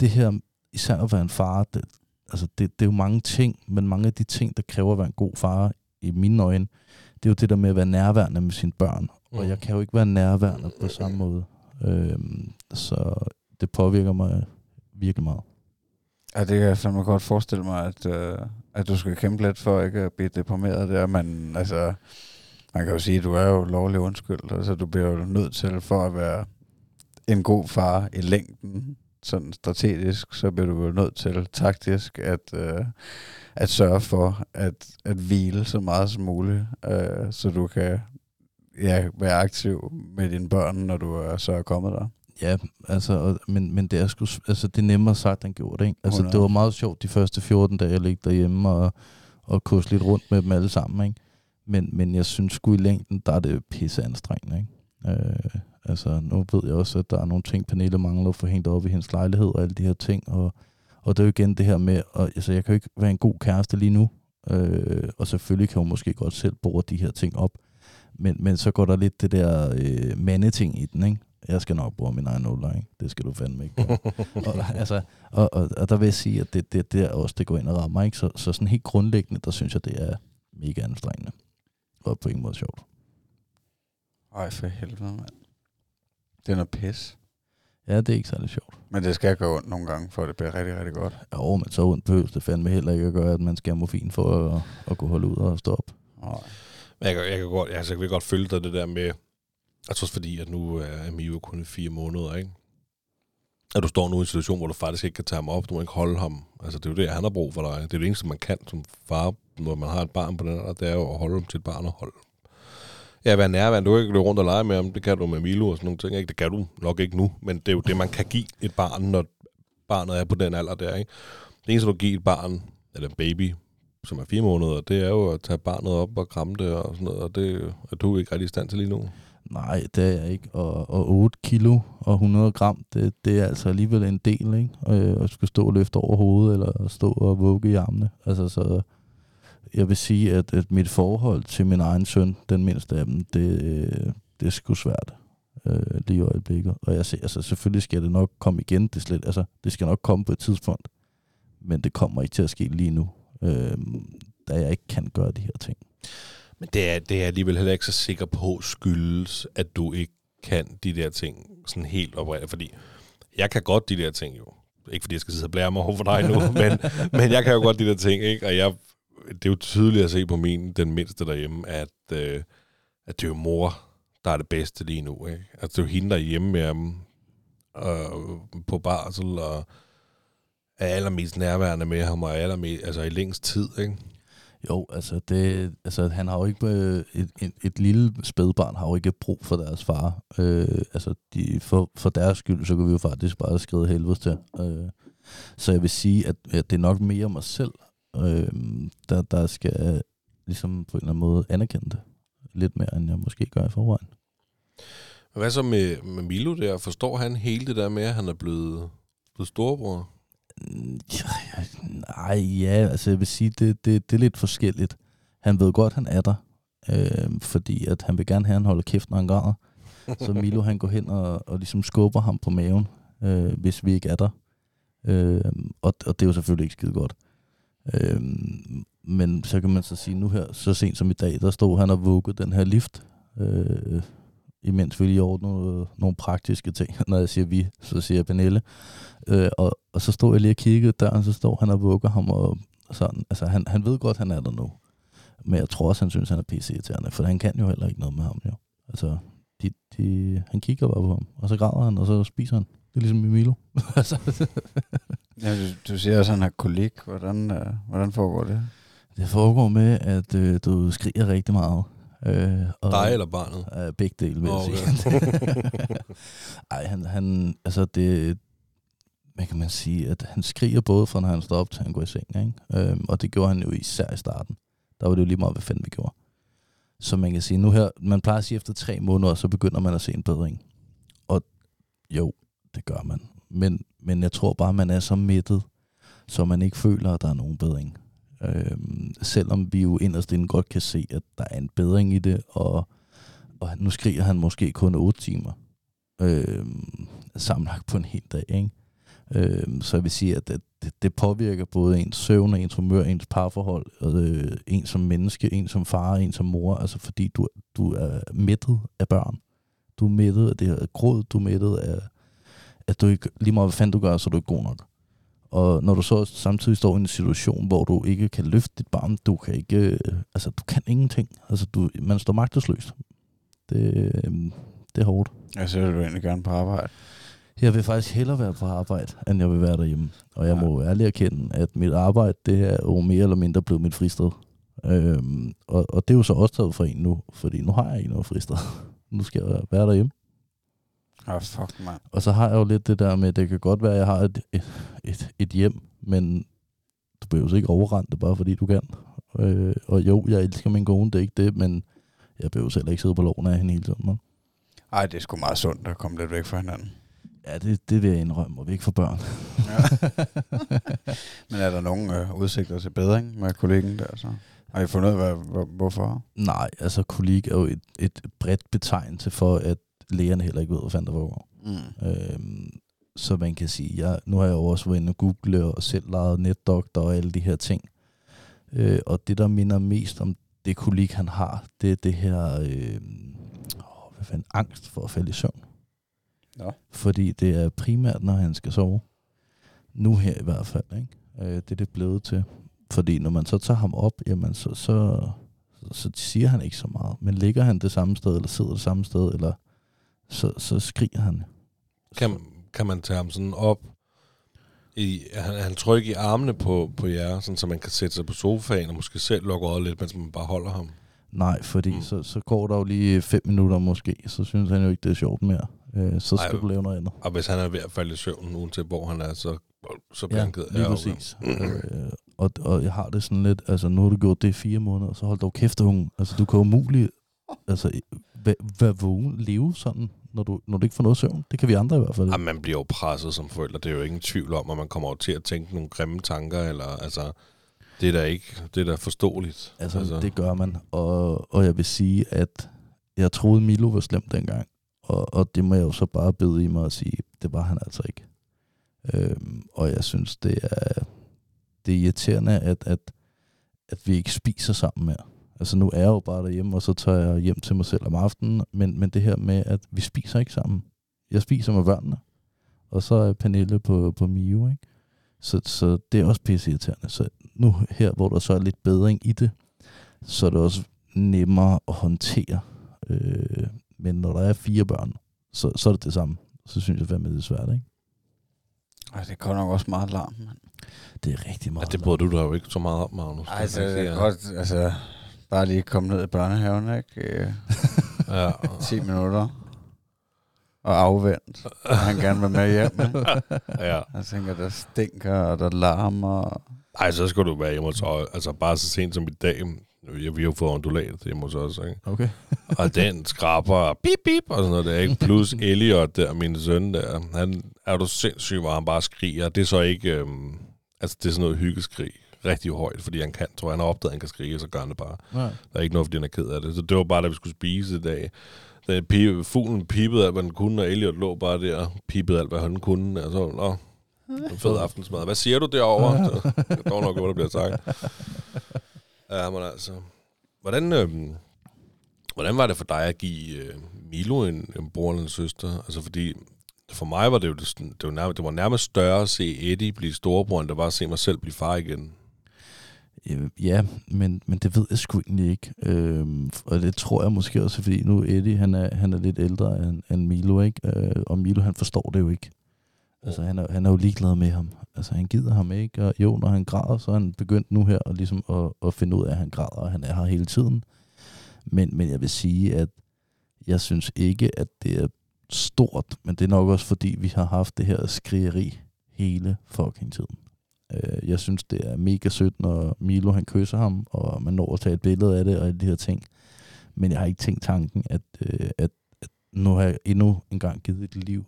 Speaker 1: det her især at være en far, det, altså det, det er jo mange ting, men mange af de ting, der kræver at være en god far, i mine øjne, det er jo det der med at være nærværende med sine børn. Og
Speaker 2: Mm.
Speaker 1: jeg kan jo ikke være nærværende på samme måde. Øhm, så det påvirker mig virkelig meget.
Speaker 4: Ja, det kan jeg fandme godt forestille mig, at, øh, at du skal kæmpe lidt for ikke at blive deprimeret der, men altså, man kan jo sige, at du er jo lovlig undskyldt, altså du bliver jo nødt til for at være en god far i længden, sådan strategisk, så bliver du jo nødt til taktisk at, øh, at sørge for at, at hvile så meget som muligt, øh, så du kan ja, være aktiv med dine børn, når du er så er kommet der.
Speaker 1: Ja, altså, og, men, men det er sgu, altså, det er nemmere sagt end gjort, ikke? Altså,
Speaker 4: 100.
Speaker 1: det var meget sjovt de første 14 dage, jeg ligge derhjemme og, og kusse lidt rundt med dem alle sammen, ikke? Men, men jeg synes sgu i længden, der er det pisse anstrengende, ikke? Øh, altså, nu ved jeg også, at der er nogle ting, Pernille mangler at få hængt op i hendes lejlighed og alle de her ting, og, og det er jo igen det her med, og, altså, jeg kan jo ikke være en god kæreste lige nu, øh, og selvfølgelig kan hun måske godt selv bore de her ting op, men, men så går der lidt det der øh, mandeting i den, ikke? Jeg skal nok bruge min egen nuller, ikke? Det skal du fandme ikke gøre. *laughs* og, altså, og, og, og, der vil jeg sige, at det, det, det er også, det går ind og rammer, ikke? Så, så sådan helt grundlæggende, der synes jeg, det er mega anstrengende. Og på ingen måde sjovt.
Speaker 4: Ej, for helvede, mand. Det er noget pis.
Speaker 1: Ja, det er ikke særlig sjovt.
Speaker 4: Men det skal gå ondt nogle gange, for det bliver rigtig, rigtig godt.
Speaker 1: Jo, men så ondt behøves det fandme heller ikke at gøre, at man skal have morfin for at, at kunne holde ud og stå op.
Speaker 4: Nej.
Speaker 2: Men jeg, kan, jeg, kan godt, altså, jeg kan godt følge dig det der med, jeg tror også fordi, at nu er Mio kun i fire måneder, ikke? At du står nu i en situation, hvor du faktisk ikke kan tage ham op, du må ikke holde ham. Altså, det er jo det, han har brug for dig. Det er det eneste, man kan som far, når man har et barn på den alder, det er jo at holde ham til et barn og holde. Ja, være nærværende. Du kan ikke løbe rundt og lege med ham. Det kan du med Milo og sådan nogle ting. Ikke? Det kan du nok ikke nu, men det er jo det, man kan give et barn, når barnet er på den alder der. Ikke? Det eneste, du giver et barn, eller en baby, som er fire måneder, det er jo at tage barnet op og kramme det og sådan noget, og det er du ikke rigtig i stand til lige nu.
Speaker 1: Nej, det er jeg ikke. Og, og 8 kilo og 100 gram, det, det er altså alligevel en del, ikke? Øh, at skulle stå og løfte over hovedet, eller stå og vugge i armene. Altså, så jeg vil sige, at, at mit forhold til min egen søn, den mindste af dem, det, øh, det er sgu svært øh, lige i øjeblikket. Og jeg ser, altså selvfølgelig skal det nok komme igen, det, slet, altså, det skal nok komme på et tidspunkt, men det kommer ikke til at ske lige nu, øh, da jeg ikke kan gøre de her ting.
Speaker 2: Men det er, det er alligevel heller ikke så sikker på skyldes, at du ikke kan de der ting sådan helt oprigtigt. Fordi jeg kan godt de der ting jo. Ikke fordi jeg skal sidde og blære mig over for dig nu, *laughs* men, men jeg kan jo godt de der ting, ikke? Og jeg, det er jo tydeligt at se på min, den mindste derhjemme, at, øh, at det er jo mor, der er det bedste lige nu, ikke? Altså det er jo hende, der er hjemme med ham øh, på barsel, og er allermest nærværende med ham, og er allermest, altså i længst tid, ikke?
Speaker 1: Jo, altså, det, altså han har jo ikke, øh, et, et, et lille spædbarn har jo ikke brug for deres far. Øh, altså de, for, for deres skyld, så kan vi jo faktisk bare skride helvede til. Øh, så jeg vil sige, at, at det er nok mere mig selv, øh, der, der skal ligesom på en eller anden måde anerkende det. Lidt mere, end jeg måske gør i forvejen.
Speaker 2: Hvad så med, med Milo der? Forstår han hele det der med, at han er blevet, blevet storebror?
Speaker 1: Ja, nej, ja, altså jeg vil sige, det, det, det er lidt forskelligt. Han ved godt, han er der, øh, fordi at han vil gerne have, at han holder kæft, når han græder. *laughs* Så Milo, han går hen og, og ligesom skubber ham på maven, øh, hvis vi ikke er der. Øh, og, og det er jo selvfølgelig ikke skide godt. Øh, men så kan man så sige, nu her, så sent som i dag, der stod han og vuggede den her lift, øh, imens vi lige ordnede nogle, praktiske ting. *laughs* Når jeg siger vi, så siger jeg Pernille. Øh, og, og så stod jeg lige og kiggede døren, så står han og vugger ham, og sådan. Altså, han, han ved godt, han er der nu. Men jeg tror også, han synes, han er pc-irriterende, for han kan jo heller ikke noget med ham, jo. Altså, de, de, han kigger bare på ham, og så græder han, og så spiser han. Det er ligesom i Milo. *laughs* altså,
Speaker 4: Ja, du, du siger også, at han har kolik. Hvordan, øh, hvordan foregår det?
Speaker 1: det foregår med, at øh, du skriger rigtig meget. Øh, og,
Speaker 2: Dig eller barnet?
Speaker 1: Uh, begge dele, vil jeg
Speaker 2: Okay.
Speaker 1: sige. *laughs* Ej, han, han, altså det, hvad kan man sige, at han skriger både fra, når han står op, til han går i seng, ikke? Øhm, og det gjorde han jo især i starten. Der var det jo lige meget, hvad fanden vi gjorde. Så man kan sige, nu her, man plejer at sige, efter tre måneder, så begynder man at se en bedring. Og jo, det gør man. Men, men jeg tror bare, man er så mættet, så man ikke føler, at der er nogen bedring. Øhm, selvom vi jo inderst inden godt kan se, at der er en bedring i det, og, og nu skriger han måske kun 8 timer øhm, sammenlagt på en hel dag. Ikke? Øhm, så jeg vil sige, at det, det, det påvirker både ens søvn, ens humør, ens parforhold, øh, en som menneske, en som far, en som mor, altså fordi du, du er mættet af børn. Du er mættet af det her gråd, du er mættet af, at du ikke, lige meget hvad fanden du gør, så er du ikke god nok. Og når du så samtidig står i en situation, hvor du ikke kan løfte dit barn, du kan ikke, øh, altså du kan ingenting. Altså du, man står magtesløs. Det, øh, det er hårdt.
Speaker 4: Jeg så vil du egentlig gerne på arbejde.
Speaker 1: Jeg vil faktisk hellere være på arbejde, end jeg vil være derhjemme. Og jeg
Speaker 4: Ja.
Speaker 1: må ærligt erkende, at mit arbejde, det er jo mere eller mindre blevet mit fristed. Øhm, og, og det er jo så også taget fra en nu, fordi nu har jeg ikke noget fristed. *laughs* nu skal jeg være derhjemme.
Speaker 4: Ah, fuck, mand.
Speaker 1: Og så har jeg jo lidt det der med, det kan godt være, at jeg har et, et, et, et hjem, men du behøver ikke overrende det, bare fordi du kan. Øh, og jo, jeg elsker min kone, det er ikke det, men jeg behøver selv ikke sidde på loven af hende hele tiden. Man.
Speaker 4: Ej, det er sgu meget sundt at komme lidt væk fra hinanden.
Speaker 1: Ja, det, det vil jeg indrømme, og vi ikke for børn.
Speaker 4: Ja. *laughs* Men er der nogen øh, udsigter til bedring med kollegen der? Så? Har I fundet ud af, hvorfor?
Speaker 1: Nej, altså kolik er jo et, et bredt betegnelse for, at lægerne heller ikke ved, hvad fanden der foregår.
Speaker 4: Mm.
Speaker 1: Øhm, så man kan sige, jeg, nu har jeg jo også været inde og google og selv lavet netdoktor og alle de her ting. Øh, og det, der minder mest om det kolik, han har, det er det her, øh, åh, hvad fanden, angst for at falde i søvn.
Speaker 4: Nå.
Speaker 1: Fordi det er primært, når han skal sove. Nu her i hvert fald, ikke? Øh, det er det blevet til. Fordi når man så tager ham op, jamen så, så, så, så siger han ikke så meget. Men ligger han det samme sted, eller sidder det samme sted, eller så, så skriger han.
Speaker 2: Kan, kan man tage ham sådan op? I, han, han tryg i armene på, på jer, sådan, så man kan sætte sig på sofaen og måske selv lukke øjet lidt, mens man bare holder ham?
Speaker 1: Nej, fordi
Speaker 2: Mm.
Speaker 1: så, så går der jo lige fem minutter måske, så synes han jo ikke, det er sjovt mere. Øh, så skal
Speaker 2: Ej,
Speaker 1: du lave noget andet.
Speaker 2: Og hvis han er ved at falde i søvn, uanset hvor han er, så, så bliver
Speaker 1: Ja,
Speaker 2: han ked.
Speaker 1: lige præcis. øh, og, og jeg har det sådan lidt, altså nu har du gjort det i fire måneder, så hold dog kæft, unge. Altså du kan umuligt, altså vær vågen, leve sådan, når du, når du ikke får noget søvn. Det kan vi andre i hvert fald.
Speaker 2: Jamen, man bliver jo presset som forælder. Det er jo ingen tvivl om, at man kommer til at tænke nogle grimme tanker, eller altså, det er da ikke, det er da forståeligt.
Speaker 1: Altså, altså, det gør man. Og, og jeg vil sige, at jeg troede, Milo var slem dengang. Og, og det må jeg jo så bare bede i mig at sige, det var han altså ikke. Øhm, og jeg synes, det er, det er irriterende, at, at, at vi ikke spiser sammen mere. Altså nu er jeg jo bare derhjemme, og så tager jeg hjem til mig selv om aftenen. Men, men det her med, at vi spiser ikke sammen. Jeg spiser med børnene. Og så er Pernille på, på Mio, ikke? Så, så det er også pisse irriterende. Så nu her, hvor der så er lidt bedring i det, så er det også nemmere at håndtere. Øh, men når der er fire børn, så, så er det det samme. Så synes jeg fandme, det er svært, ikke?
Speaker 4: Ej, det går nok også meget larm, mand.
Speaker 1: Det er rigtig
Speaker 2: Ja,
Speaker 1: meget.
Speaker 2: det burde du da jo ikke så meget om, Magnus.
Speaker 4: Ej, så
Speaker 2: Det
Speaker 4: det er godt, altså, bare lige komme ned i børnehaven, ikke? Øh, *laughs*
Speaker 2: Ja.
Speaker 4: 10 minutter. Og afvendt. Og han gerne vil med hjem, ikke?
Speaker 2: ja.
Speaker 4: Jeg tænker, der stinker, og der larmer.
Speaker 2: Ej, så skal du være hjemme hos os. Altså bare så sent som i dag. Ja, vi har jo fået ondulat hjemme hos os, ikke?
Speaker 1: Okay. *laughs*
Speaker 2: Og den skraber bip bip og sådan noget der, ikke? Plus Elliot der, min søn der, han er du sindssyg, hvor han bare skriger. Det er så ikke, øhm, altså det er sådan noget hyggeskrig. Rigtig højt, fordi han kan, tror jeg, han har opdaget, at han kan skrige, så gør han det bare.
Speaker 1: Nej.
Speaker 2: Der er ikke noget, fordi han er ked af det. Så det var bare, da vi skulle spise i dag. Da pibe, fuglen pipede alt, hvad den kunne, og Elliot lå bare der, pipede alt, hvad han kunne. Og så, nå, en fed aftensmad. Hvad siger du derovre? Det er dog nok, hvad der bliver sagt. Ja, men altså... Hvordan, øh, hvordan var det for dig at give øh, Milo en, en bror eller en søster? Altså fordi, for mig var det jo, det, det var nærmest, det var nærmest større at se Eddie blive storebror, end det var at se mig selv blive far igen.
Speaker 1: Øh, Ja, men, men det ved jeg sgu egentlig ikke. Øh, og det tror jeg måske også, fordi nu Eddie, han er, han er lidt ældre end, end Milo, ikke? Øh, og Milo, han forstår det jo ikke. Altså, han er, han er jo ligeglad med ham. Altså, han gider ham ikke. Og jo, når han græder, så er han begyndt nu her at, ligesom at, at finde ud af, at han græder, og han er her hele tiden. Men, men jeg vil sige, at jeg synes ikke, at det er stort, men det er nok også, fordi vi har haft det her skrigeri hele fucking tiden. Øh, jeg synes, det er mega sødt, når Milo han kysser ham, og man når at tage et billede af det og alle de her ting. Men jeg har ikke tænkt tanken, at, øh, at, at nu har jeg endnu en gang givet et liv,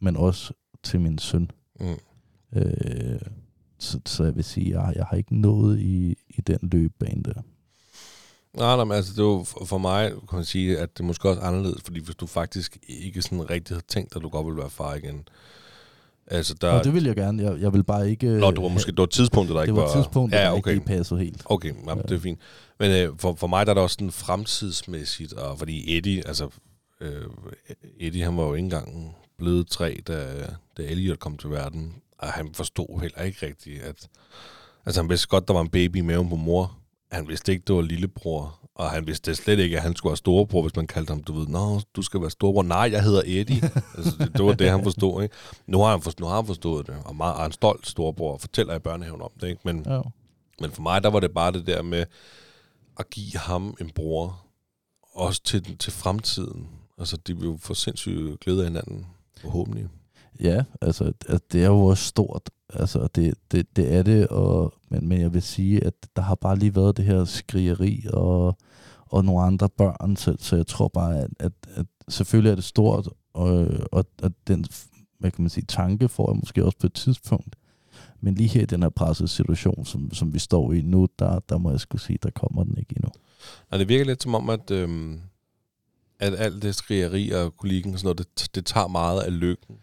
Speaker 1: men også til min søn.
Speaker 2: Mm.
Speaker 1: Øh, så, så jeg vil sige, jeg, jeg har ikke nået i, i den løbebane der.
Speaker 2: Nej, nej, men altså, det var for mig, kan man sige, at det måske også anderledes, fordi hvis du faktisk ikke sådan rigtig havde tænkt, at du godt ville være far igen. Altså, der...
Speaker 1: Og det vil jeg gerne. Jeg, jeg vil bare ikke...
Speaker 2: Nå, det var måske det var tidspunktet, der
Speaker 1: det
Speaker 2: ikke
Speaker 1: var
Speaker 2: var...
Speaker 1: tidspunktet,
Speaker 2: ja,
Speaker 1: der
Speaker 2: okay.
Speaker 1: ikke lige passede helt.
Speaker 2: Okay, jamen, det er fint. Men øh, for, for mig der er det også sådan fremtidsmæssigt, og fordi Eddie, altså, øh, Eddie han var jo ikke engang blevet tre, da, da Elliot kom til verden, og han forstod heller ikke rigtigt, at... Altså han vidste godt, der var en baby i maven på mor, han vidste ikke, det var lillebror, og han vidste slet ikke, at han skulle være storebror, hvis man kaldte ham, du ved, nå, du skal være storebror. Nej, jeg hedder Eddie. *laughs* altså, det, det, var det, han forstod, ikke? Nu har han, forstået, nu har han forstået det, og meget, er en stolt storebror, og fortæller i børnehaven om det, ikke? Men,
Speaker 1: Ja.
Speaker 2: men for mig, der var det bare det der med at give ham en bror, også til, til fremtiden. Altså, de vil jo få sindssygt glæde af hinanden, forhåbentlig.
Speaker 1: Ja, altså at det er jo også stort. Altså det, det, det er det, og, men, men jeg vil sige, at der har bare lige været det her skrigeri og, og nogle andre børn, så, så jeg tror bare, at, at, at selvfølgelig er det stort, og, og, og den hvad kan man sige, tanke får jeg måske også på et tidspunkt. Men lige her i den her pressede situation, som, som vi står i nu, der, der må jeg skulle sige, der kommer den ikke endnu.
Speaker 2: Og det virker lidt som om, at, øhm, at alt det skrigeri og kulikken og sådan noget, det, det tager meget af lykken.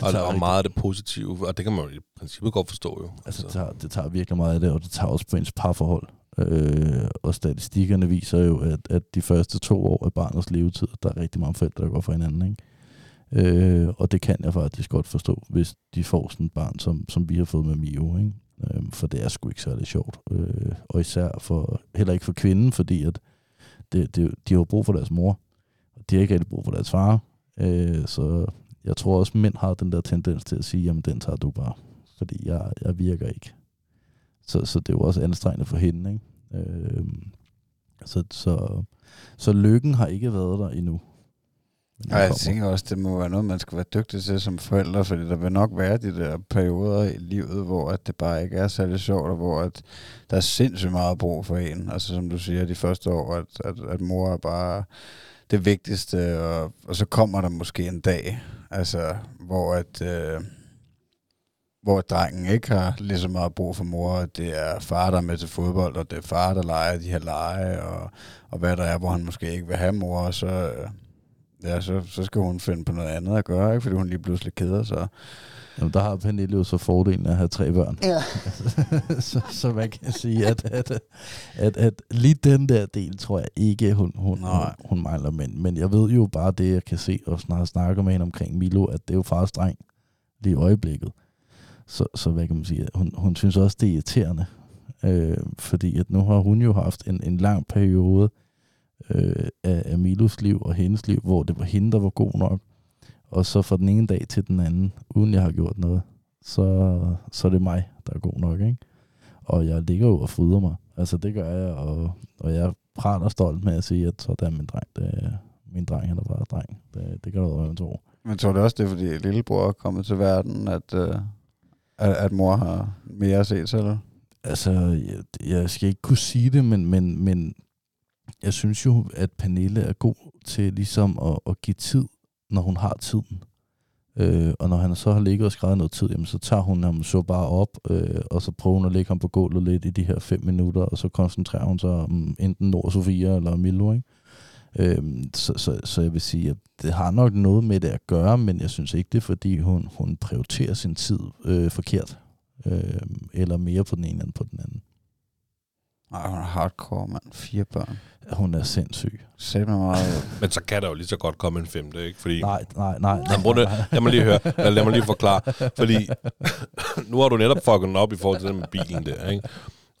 Speaker 1: Det
Speaker 2: og,
Speaker 1: tager
Speaker 2: og
Speaker 1: rigtig-
Speaker 2: meget af det positive, og det kan man jo i princippet godt forstå jo.
Speaker 1: Altså, det tager, det tager virkelig meget af det, og det tager også på ens parforhold. Øh, og statistikkerne viser jo, at, at de første to år af barnets levetid, der er rigtig mange forældre, der går for hinanden. Ikke? Øh, og det kan jeg faktisk godt forstå, hvis de får sådan et barn, som, som vi har fået med Mio. Ikke? Øh, for det er sgu ikke særlig sjovt. Øh, og især for, heller ikke for kvinden, fordi at det, det, de har brug for deres mor, og de har ikke rigtig brug for deres far. Øh, så jeg tror også, mænd har den der tendens til at sige, jamen den tager du bare, fordi jeg, jeg virker ikke. Så, så det er jo også anstrengende for hende. Ikke? Øh, så, så, så lykken har ikke været der endnu.
Speaker 4: Og jeg tænker også, det må være noget, man skal være dygtig til som forældre, fordi der vil nok være de der perioder i livet, hvor at det bare ikke er særlig sjovt, og hvor at der er sindssygt meget brug for en. Altså som du siger, de første år, at, at, at mor er bare det vigtigste, og, og så kommer der måske en dag, altså hvor at... Øh, hvor drengen ikke har lige så meget brug for mor, og det er far, der er med til fodbold, og det er far, der leger de her lege, og, og hvad der er, hvor han måske ikke vil have mor, og så, øh, ja, så, så skal hun finde på noget andet at gøre, ikke? fordi hun lige pludselig keder sig.
Speaker 1: Jamen, der har Pernille jo så fordelen af at have tre børn.
Speaker 3: Ja. *laughs*
Speaker 1: så, så man kan sige, at, at, at, at lige den der del, tror jeg ikke, hun, hun, hun,
Speaker 4: Nej.
Speaker 1: hun mangler. Men, men jeg ved jo bare det, jeg kan se, og snart snakker med hende omkring Milo, at det er jo fars dreng lige i øjeblikket. Så, så hvad kan man sige, hun, hun synes også, det er irriterende. Øh, fordi at nu har hun jo haft en, en lang periode øh, af, af Milos liv og hendes liv, hvor det var hende, der var god nok. Og så fra den ene dag til den anden, uden jeg har gjort noget, så, så er det mig, der er god nok, ikke? Og jeg ligger jo og fryder mig. Altså, det gør jeg, og, og jeg praler stolt med at sige, at sådan min dreng, det, min dreng, han er bare dreng. Det, det kan du jo tro.
Speaker 4: Men tror du også, det er, fordi lillebror er kommet til verden, at, øh, at, at mor har mere at se til?
Speaker 1: Altså, jeg, jeg skal ikke kunne sige det, men, men, men jeg synes jo, at Pernille er god til ligesom at, at give tid, når hun har tiden. Øh, og når han så har ligget og skrevet noget tid, jamen, så tager hun ham så bare op, øh, og så prøver hun at lægge ham på gulvet lidt i de her fem minutter, og så koncentrerer hun sig om enten Nord Sofia eller Milo, ikke? Øh, så, så, så jeg vil sige, at det har nok noget med det at gøre, men jeg synes ikke, det er fordi, hun, hun prioriterer sin tid øh, forkert. Øh, eller mere på den ene end på den anden.
Speaker 4: Nej, hun er hardcore, mand. Fire børn.
Speaker 1: Hun er sindssyg.
Speaker 4: Mig meget.
Speaker 2: Men så kan der jo lige så godt komme en femte, ikke? Fordi,
Speaker 1: Nej, nej, nej.
Speaker 2: Nå, prøv det. Lad mig lige høre. Lad, lad mig lige forklare. Fordi *laughs* nu har du netop fucket den op i forhold til den med bilen der, ikke?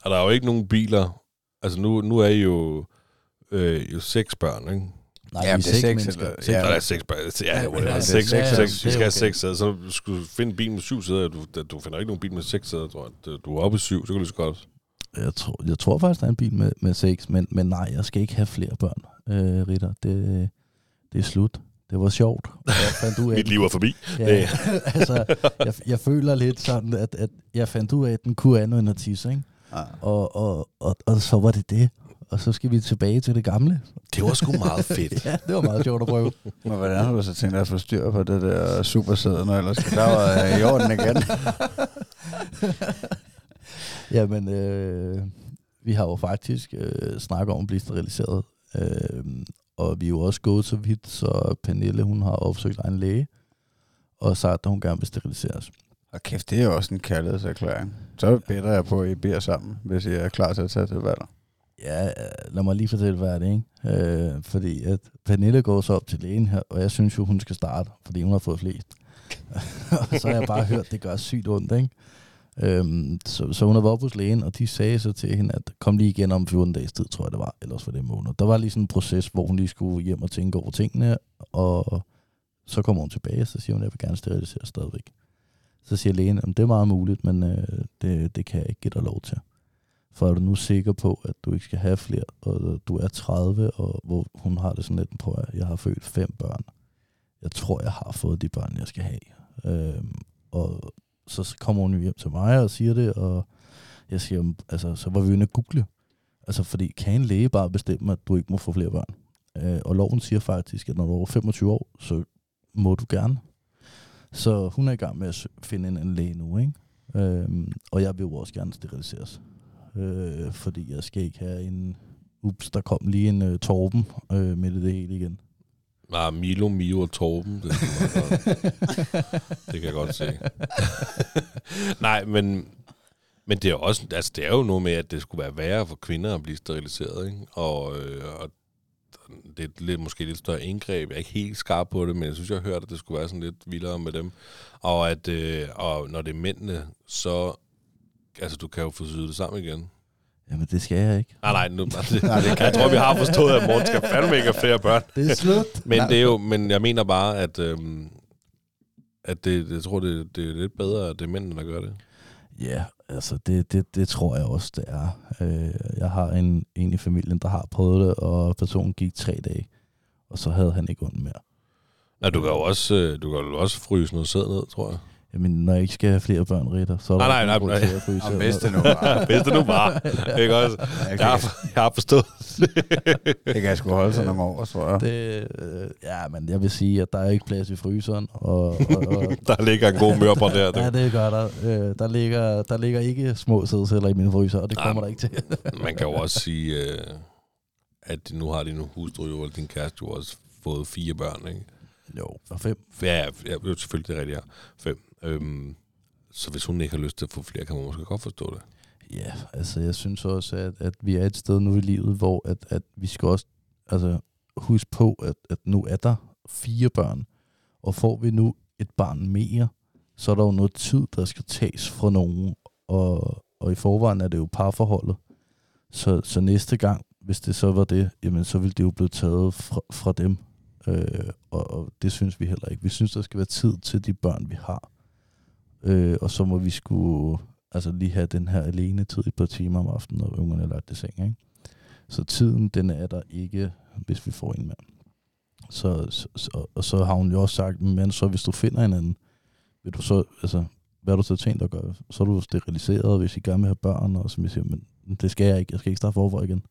Speaker 2: Og der er jo ikke nogen biler... Altså nu, nu er I jo, øh, jo seks børn, ikke?
Speaker 1: Nej,
Speaker 4: Jamen,
Speaker 1: vi
Speaker 4: det er seks
Speaker 1: mennesker.
Speaker 4: eller-
Speaker 1: Seks
Speaker 2: Ja,
Speaker 4: Ja.
Speaker 2: der er seks børn. Ja, ja,
Speaker 1: Ja,
Speaker 2: ja,
Speaker 1: ja,
Speaker 2: seks,
Speaker 1: ja, ja,
Speaker 2: seks,
Speaker 1: det
Speaker 2: vi skal have seks sæder. Så skulle du finde en bil med syv sæder. Du, du finder ikke nogen bil med seks sæder, tror jeg. Du er oppe i syv, så kan du lige så godt...
Speaker 1: Jeg tror, jeg tror faktisk, der er en bil med, med seks, men, men nej, jeg skal ikke have flere børn, øh, Ritter. Det, det er slut. Det var sjovt. Jeg fandt ud *laughs* af,
Speaker 2: Mit liv er forbi.
Speaker 1: ja, *laughs* altså, jeg, jeg føler lidt sådan, at, at jeg fandt ud af, at den kunne andet end at tisse, ikke?
Speaker 4: Nej.
Speaker 1: Og, og, og, og så var det det. Og så skal vi tilbage til det gamle.
Speaker 2: Det var sgu meget fedt. *laughs*
Speaker 1: Ja, det var meget sjovt at prøve.
Speaker 4: Men hvordan har du så tænkt dig at få styr på det der supersæde, når ellers der var øh, i orden igen?
Speaker 1: Jamen, øh, vi har jo faktisk øh, snakket om at blive steriliseret. Øh, og vi er jo også gået så vidt, så Pernille, hun har opsøgt en læge, og sagt, at hun gerne vil steriliseres.
Speaker 4: Og kæft, det er jo også en kærlighedserklæring. Så beder jeg på, at I beder sammen, hvis I er klar til at tage til valg.
Speaker 1: Ja, lad mig lige fortælle, hvad det er, ikke? Øh, fordi at Pernille går så op til lægen her, og jeg synes jo, hun skal starte, fordi hun har fået flest. *laughs* og så har jeg bare hørt, at det gør sygt ondt, ikke? Øhm, så, så hun var været hos lægen, og de sagde så til hende, at kom lige igen om 14 dages tid, tror jeg det var, ellers var det en måned. Der var lige sådan en proces, hvor hun lige skulle hjem og tænke over tingene, og så kommer hun tilbage, og så siger hun, at jeg vil gerne sterilisere stadigvæk. Så siger lægen, at det er meget muligt, men øh, det, det kan jeg ikke give dig lov til. For er du nu sikker på, at du ikke skal have flere, og du er 30, og hvor hun har det sådan lidt på, at jeg har født fem børn. Jeg tror, jeg har fået de børn, jeg skal have. Øhm, og så kommer hun hjem til mig og siger det, og jeg siger, altså, så var vi jo inde at google. Altså, fordi kan en læge bare bestemme, at du ikke må få flere børn? Øh, og loven siger faktisk, at når du er over 25 år, så må du gerne. Så hun er i gang med at finde en, en læge nu, ikke? Øhm, og jeg vil jo også gerne steriliseres. Øh, fordi jeg skal ikke have en... Ups, der kom lige en uh, Torben øh, med det hele igen.
Speaker 2: Nej, Milo, Mio og Torben. Det, *laughs* det kan jeg godt se. *laughs* Nej, men, men det er, også, altså, det er jo noget med, at det skulle være værre for kvinder at blive steriliseret. Ikke? Og, øh, og det er lidt, måske lidt større indgreb. Jeg er ikke helt skarp på det, men jeg synes, jeg har hørt, at det skulle være sådan lidt vildere med dem. Og, at, øh, og når det er mændene, så... Altså, du kan jo få syet det sammen igen.
Speaker 1: Jamen, det skal jeg ikke.
Speaker 2: Nej, nej, nu, *laughs* *laughs* det, jeg tror, vi har forstået, at Morten skal fandme ikke have flere børn.
Speaker 1: Det er slut. *laughs*
Speaker 2: Men det er jo, men jeg mener bare, at, øhm, at det, jeg tror, det, det er lidt bedre, at det er mændene, der gør det.
Speaker 1: Ja, altså det, det, det tror jeg også, det er. Øh, jeg har en, en i familien, der har prøvet det, og personen gik tre dage, og så havde han ikke ondt mere.
Speaker 2: Ja, du kan jo også, øh, du kan jo også fryse noget sæd ned, tror jeg.
Speaker 1: Jamen, når jeg ikke skal have flere børn, Ritter, så er der
Speaker 2: Nej,
Speaker 1: ikke
Speaker 2: nej, nej,
Speaker 1: grund til at
Speaker 4: hvis det nu var. *laughs*
Speaker 2: Hvis det nu var. *laughs* Ikke også?
Speaker 4: Jeg
Speaker 2: Jeg har, jeg har forstået. *laughs*
Speaker 4: det kan jeg sgu holde sig nogle år, tror jeg.
Speaker 1: Det, øh, ja, men jeg vil sige, at der er ikke plads i fryseren, og, og, og
Speaker 2: Der ligger en god mørbrød der.
Speaker 1: ja,
Speaker 2: Det.
Speaker 1: gør der. Øh, der, ligger, der ligger ikke små sædceller i min fryser, og det
Speaker 2: Nej,
Speaker 1: kommer der ikke til.
Speaker 2: Man kan jo også sige, øh, at nu har din hustru jo, din kæreste jo også fået fire børn, ikke?
Speaker 1: jo, og fem.
Speaker 2: Ja, ja, ja jo, selvfølgelig det er rigtigt, ja. Fem. Øhm, så hvis hun ikke har lyst til at få flere, kan man måske godt forstå det.
Speaker 1: Ja, altså jeg synes også, at, at vi er et sted nu i livet, hvor at, at vi skal også altså, huske på, at, at nu er der fire børn, og får vi nu et barn mere, så er der jo noget tid, der skal tages fra nogen, og, og i forvejen er det jo parforholdet. Så, så næste gang, hvis det så var det, jamen så ville det jo blive taget fra, fra dem. Øh, og, og det synes vi heller ikke. Vi synes, der skal være tid til de børn, vi har. Øh, og så må vi skulle altså lige have den her alene tid et par timer om aftenen, når ungerne er lagt i seng. Ikke? Så tiden, den er der ikke, hvis vi får en mand. Så, så, så, og så har hun jo også sagt, men så hvis du finder en anden, vil du så, altså, hvad har du så tænkt at gøre? Så er du steriliseret, hvis I gerne vil have børn, og som jeg siger, men det skal jeg ikke, jeg skal ikke starte forfra igen.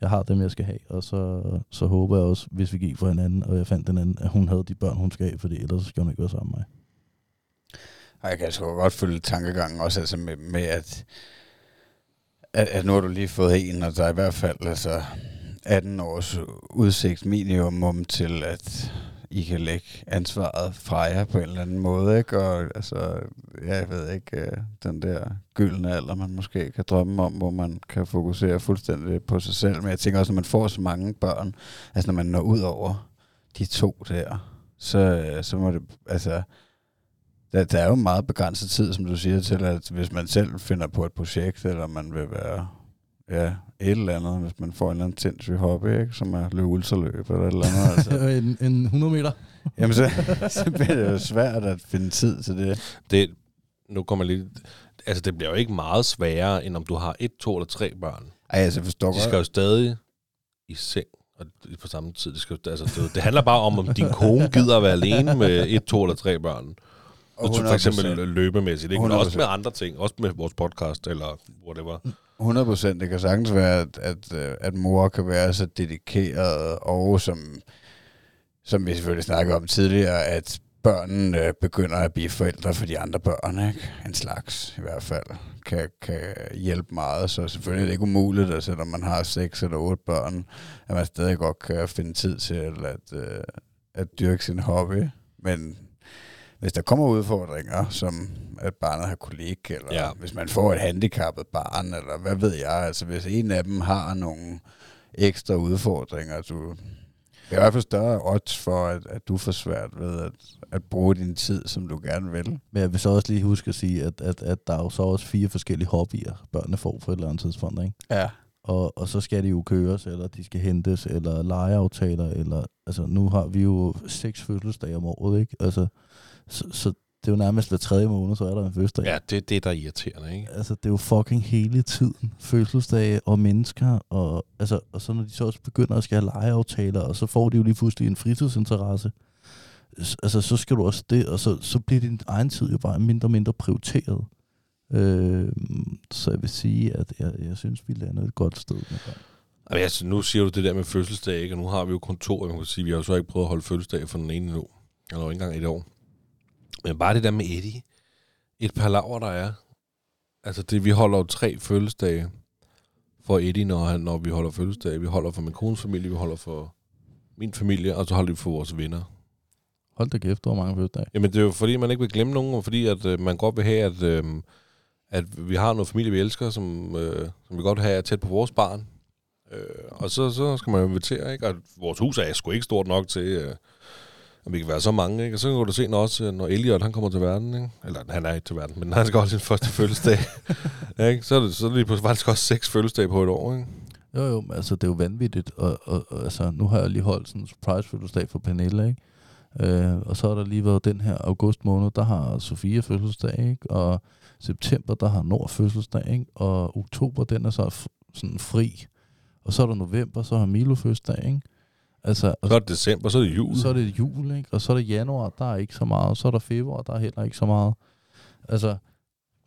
Speaker 1: Jeg har dem, jeg skal have, og så, så håber jeg også, hvis vi gik for hinanden, og jeg fandt den anden, at hun havde de børn, hun skal have, fordi ellers så skal hun ikke være sammen med mig.
Speaker 4: Og jeg kan sgu godt følge tankegangen også altså med, med at, at, at nu har du lige fået en, og der er i hvert fald altså 18 års udsigt minimum til, at I kan lægge ansvaret fra jer på en eller anden måde, ikke? Og altså, ja, jeg ved ikke, øh, den der gyldne alder, man måske kan drømme om, hvor man kan fokusere fuldstændig på sig selv. Men jeg tænker også, når man får så mange børn, altså når man når ud over de to der, så, så må det, altså, der, der er jo meget begrænset tid, som du siger, til at hvis man selv finder på et projekt, eller man vil være ja, et eller andet, hvis man får en eller anden sindssyg hobby, ikke, som er løbe ultraløb eller et eller andet. Altså. *laughs*
Speaker 1: en, en 100 meter.
Speaker 4: Jamen, så, *laughs* så bliver det jo svært at finde tid til det.
Speaker 2: det. Nu kommer lige... Altså, det bliver jo ikke meget sværere, end om du har et, to eller tre børn.
Speaker 4: Ej, altså, forstår
Speaker 2: De skal jo stadig i seng og det- på samme tid. Det, skal, altså, det, det handler bare om, om din kone gider at være alene med et, to eller tre børn. Og for eksempel
Speaker 4: 100%.
Speaker 2: løbemæssigt, ikke? Men også
Speaker 4: 100%.
Speaker 2: med andre ting. Også med vores podcast, eller whatever.
Speaker 4: 100 procent. Det kan sagtens være, at, at, øh, at mor kan være så dedikeret, og som, som vi selvfølgelig snakkede om tidligere, at børnene øh, begynder at blive forældre for de andre børn, ikke? En slags i hvert fald, kan, kan hjælpe meget. Så selvfølgelig er det ikke umuligt, altså når man har seks eller otte børn, at man stadig godt kan finde tid til at, øh, at dyrke sin hobby. Men hvis der kommer udfordringer, som at barnet har kolik, eller
Speaker 2: Ja.
Speaker 4: hvis man får et handicappet barn, eller hvad ved jeg, altså hvis en af dem har nogle ekstra udfordringer, du, det er i hvert fald større odds for, at, at du får svært ved at, at bruge din tid, som du gerne vil.
Speaker 1: Men jeg vil så også lige huske at sige, at, at, at der er jo så også fire forskellige hobbyer, børnene får på et eller andet tidspunkt. Ikke?
Speaker 4: Ja.
Speaker 1: Og, og så skal de jo køres, eller de skal hentes, eller legeaftaler, eller altså nu har vi jo seks fødselsdage om året, ikke? Altså, så, så det er jo nærmest hver tredje måned, så er der en fødselsdag.
Speaker 2: Ja, det er det, der er irriterende, ikke?
Speaker 1: Altså, det er jo fucking hele tiden. Fødselsdage og mennesker, og, altså, og så når de så også begynder at skal have legeaftaler, og så får de jo lige pludselig en fritidsinteresse. Altså, så skal du også det, og så, så bliver din egen tid jo bare mindre og mindre prioriteret. Øh, så jeg vil sige, at jeg, jeg synes, vi lander et godt sted med børn.
Speaker 2: Altså, altså, nu siger du det der med fødselsdag, ikke? Og nu har vi jo kontor, man kan sige, vi har jo så ikke prøvet at holde fødselsdag for den ene endnu. Eller ikke engang et år. Men bare det der med Eddie. Et par laver, der er. Altså, det, vi holder jo tre fødselsdage for Eddie, når, han, når vi holder fødselsdag. Vi holder for min kones familie, vi holder for min familie, og så holder vi for vores venner.
Speaker 1: Hold da kæft, der var mange fødselsdage.
Speaker 2: Jamen, det er jo fordi, man ikke vil glemme nogen, og fordi at, øh, man godt vil have, at, øh, at vi har noget familie, vi elsker, som, øh, som vi godt have tæt på vores barn. Øh, og så, så skal man jo invitere, ikke? Og vores hus er sgu ikke stort nok til, øh, at vi kan være så mange, ikke? Og så kan du se, når, også, når Elliot han kommer til verden, ikke? Eller han er ikke til verden, men han skal holde sin første fødselsdag. *laughs* ikke? Så er det, så er det lige pludselig faktisk også seks fødselsdage på et år, ikke?
Speaker 1: Jo, jo, men altså, det er jo vanvittigt. Og, og, og altså, nu har jeg lige holdt sådan en surprise fødselsdag for Pernille, ikke? Øh, og så har der lige været den her august måned, der har Sofia fødselsdag, ikke? Og september, der har Nord fødselsdag, ikke? Og oktober, den er så sådan fri. Og så er der november, så har Milo fødselsdag, ikke? Altså, og
Speaker 2: Så er det december, så er det jul.
Speaker 1: så er det jul, ikke? Og så er det januar, der er ikke så meget. Så er der februar, der er heller ikke så meget. Altså,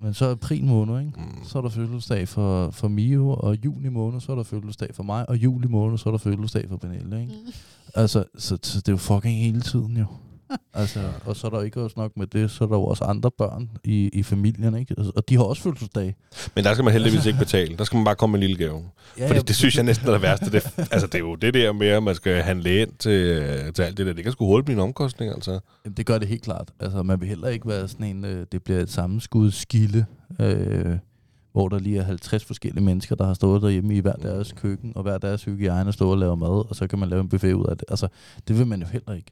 Speaker 1: men så er april måned, ikke?
Speaker 2: Mm.
Speaker 1: Så er der fødselsdag for, for Mio, og juni måned, så er der fødselsdag for mig, og juli måned, så er der fødselsdag for Pernille, ikke?
Speaker 3: Mm.
Speaker 1: Altså, så, så det er jo fucking hele tiden, jo. Altså, og så er der ikke også nok med det, så er der jo også andre børn i, i familien, ikke? Altså, Og de har også fødselsdag.
Speaker 2: Men der skal man heldigvis ikke betale. Der skal man bare komme med en lille gave.
Speaker 1: Ja,
Speaker 2: Fordi det synes jeg næsten er det værste. Det, altså, det er jo det der med, at man skal handle ind til, til alt det der. Det kan sgu hurtigt blive en omkostning, altså.
Speaker 1: Jamen, det gør det helt klart. Altså, man vil heller ikke være sådan en, øh, det bliver et sammenskud skille, øh, hvor der lige er 50 forskellige mennesker, der har stået derhjemme i hver deres køkken, og hver deres hygiejne står og laver mad, og så kan man lave en buffet ud af det. Altså, det vil man jo heller ikke.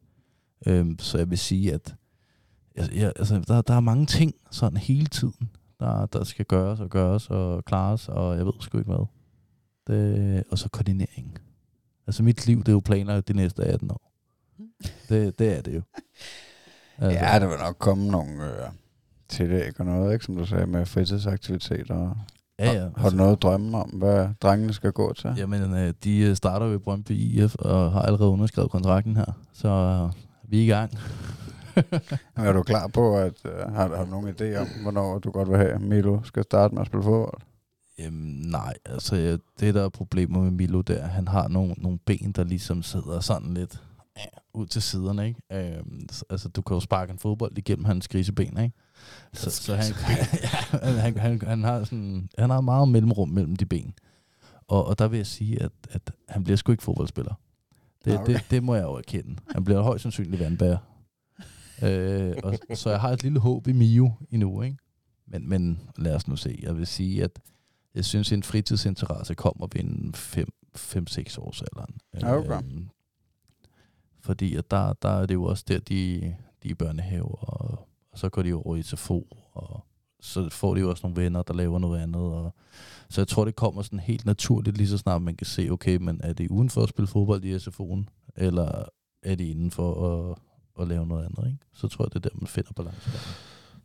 Speaker 1: Øhm, så jeg vil sige, at jeg, jeg, altså, der, der er mange ting sådan hele tiden, der, der skal gøres og gøres og klares, og jeg ved sgu ikke hvad. Det, og så koordinering. Altså mit liv, det er jo planer de næste 18 år. Det, det er det jo. *laughs* Altså,
Speaker 4: Ja, der vil nok komme nogle øh, tillæg og noget, ikke? Som du sagde, med fritidsaktiviteter.
Speaker 1: ja, ja.
Speaker 4: Har du noget at drømme om, hvad drengene skal gå til?
Speaker 1: Jamen, øh, de øh, starter jo i Brøndby IF og har allerede underskrevet kontrakten her. Så vi er i gang. *laughs*
Speaker 4: Er du klar på, at øh, har, har du nogen idé om, hvornår du godt vil have, Milo skal starte med at spille fodbold?
Speaker 1: Jamen, nej, altså det der er problemer med Milo der, han har nogle, nogle ben, der ligesom sidder sådan lidt ud til siderne, ikke? Øhm, altså, du kan jo sparke en fodbold igennem hans griseben, ikke? Så, så han, *laughs* ja, han, han, han, har sådan, han har meget mellemrum mellem de ben. Og, og der vil jeg sige, at, at han bliver sgu ikke fodboldspiller. Det,
Speaker 4: okay.
Speaker 1: det, det må jeg jo erkende. Han bliver højst sandsynligt vandbærer. Øh, og, så jeg har et lille håb i Mio endnu, ikke? Men, men lad os nu se. Jeg vil sige, at jeg synes, en fritidsinteresse kommer ved en 5-6 års alderen.
Speaker 4: Okay.
Speaker 1: Øhm, fordi at der, der er det jo også der, de, de er børnehave, og, og så går de over i SFO, og så får de jo også nogle venner, der laver noget andet. Og, så jeg tror, det kommer sådan helt naturligt, lige så snart man kan se, okay, men er det uden for at spille fodbold i SFO'en, eller er det inden for at, at lave noget andet, ikke? Så tror jeg, det er der, man finder balancen.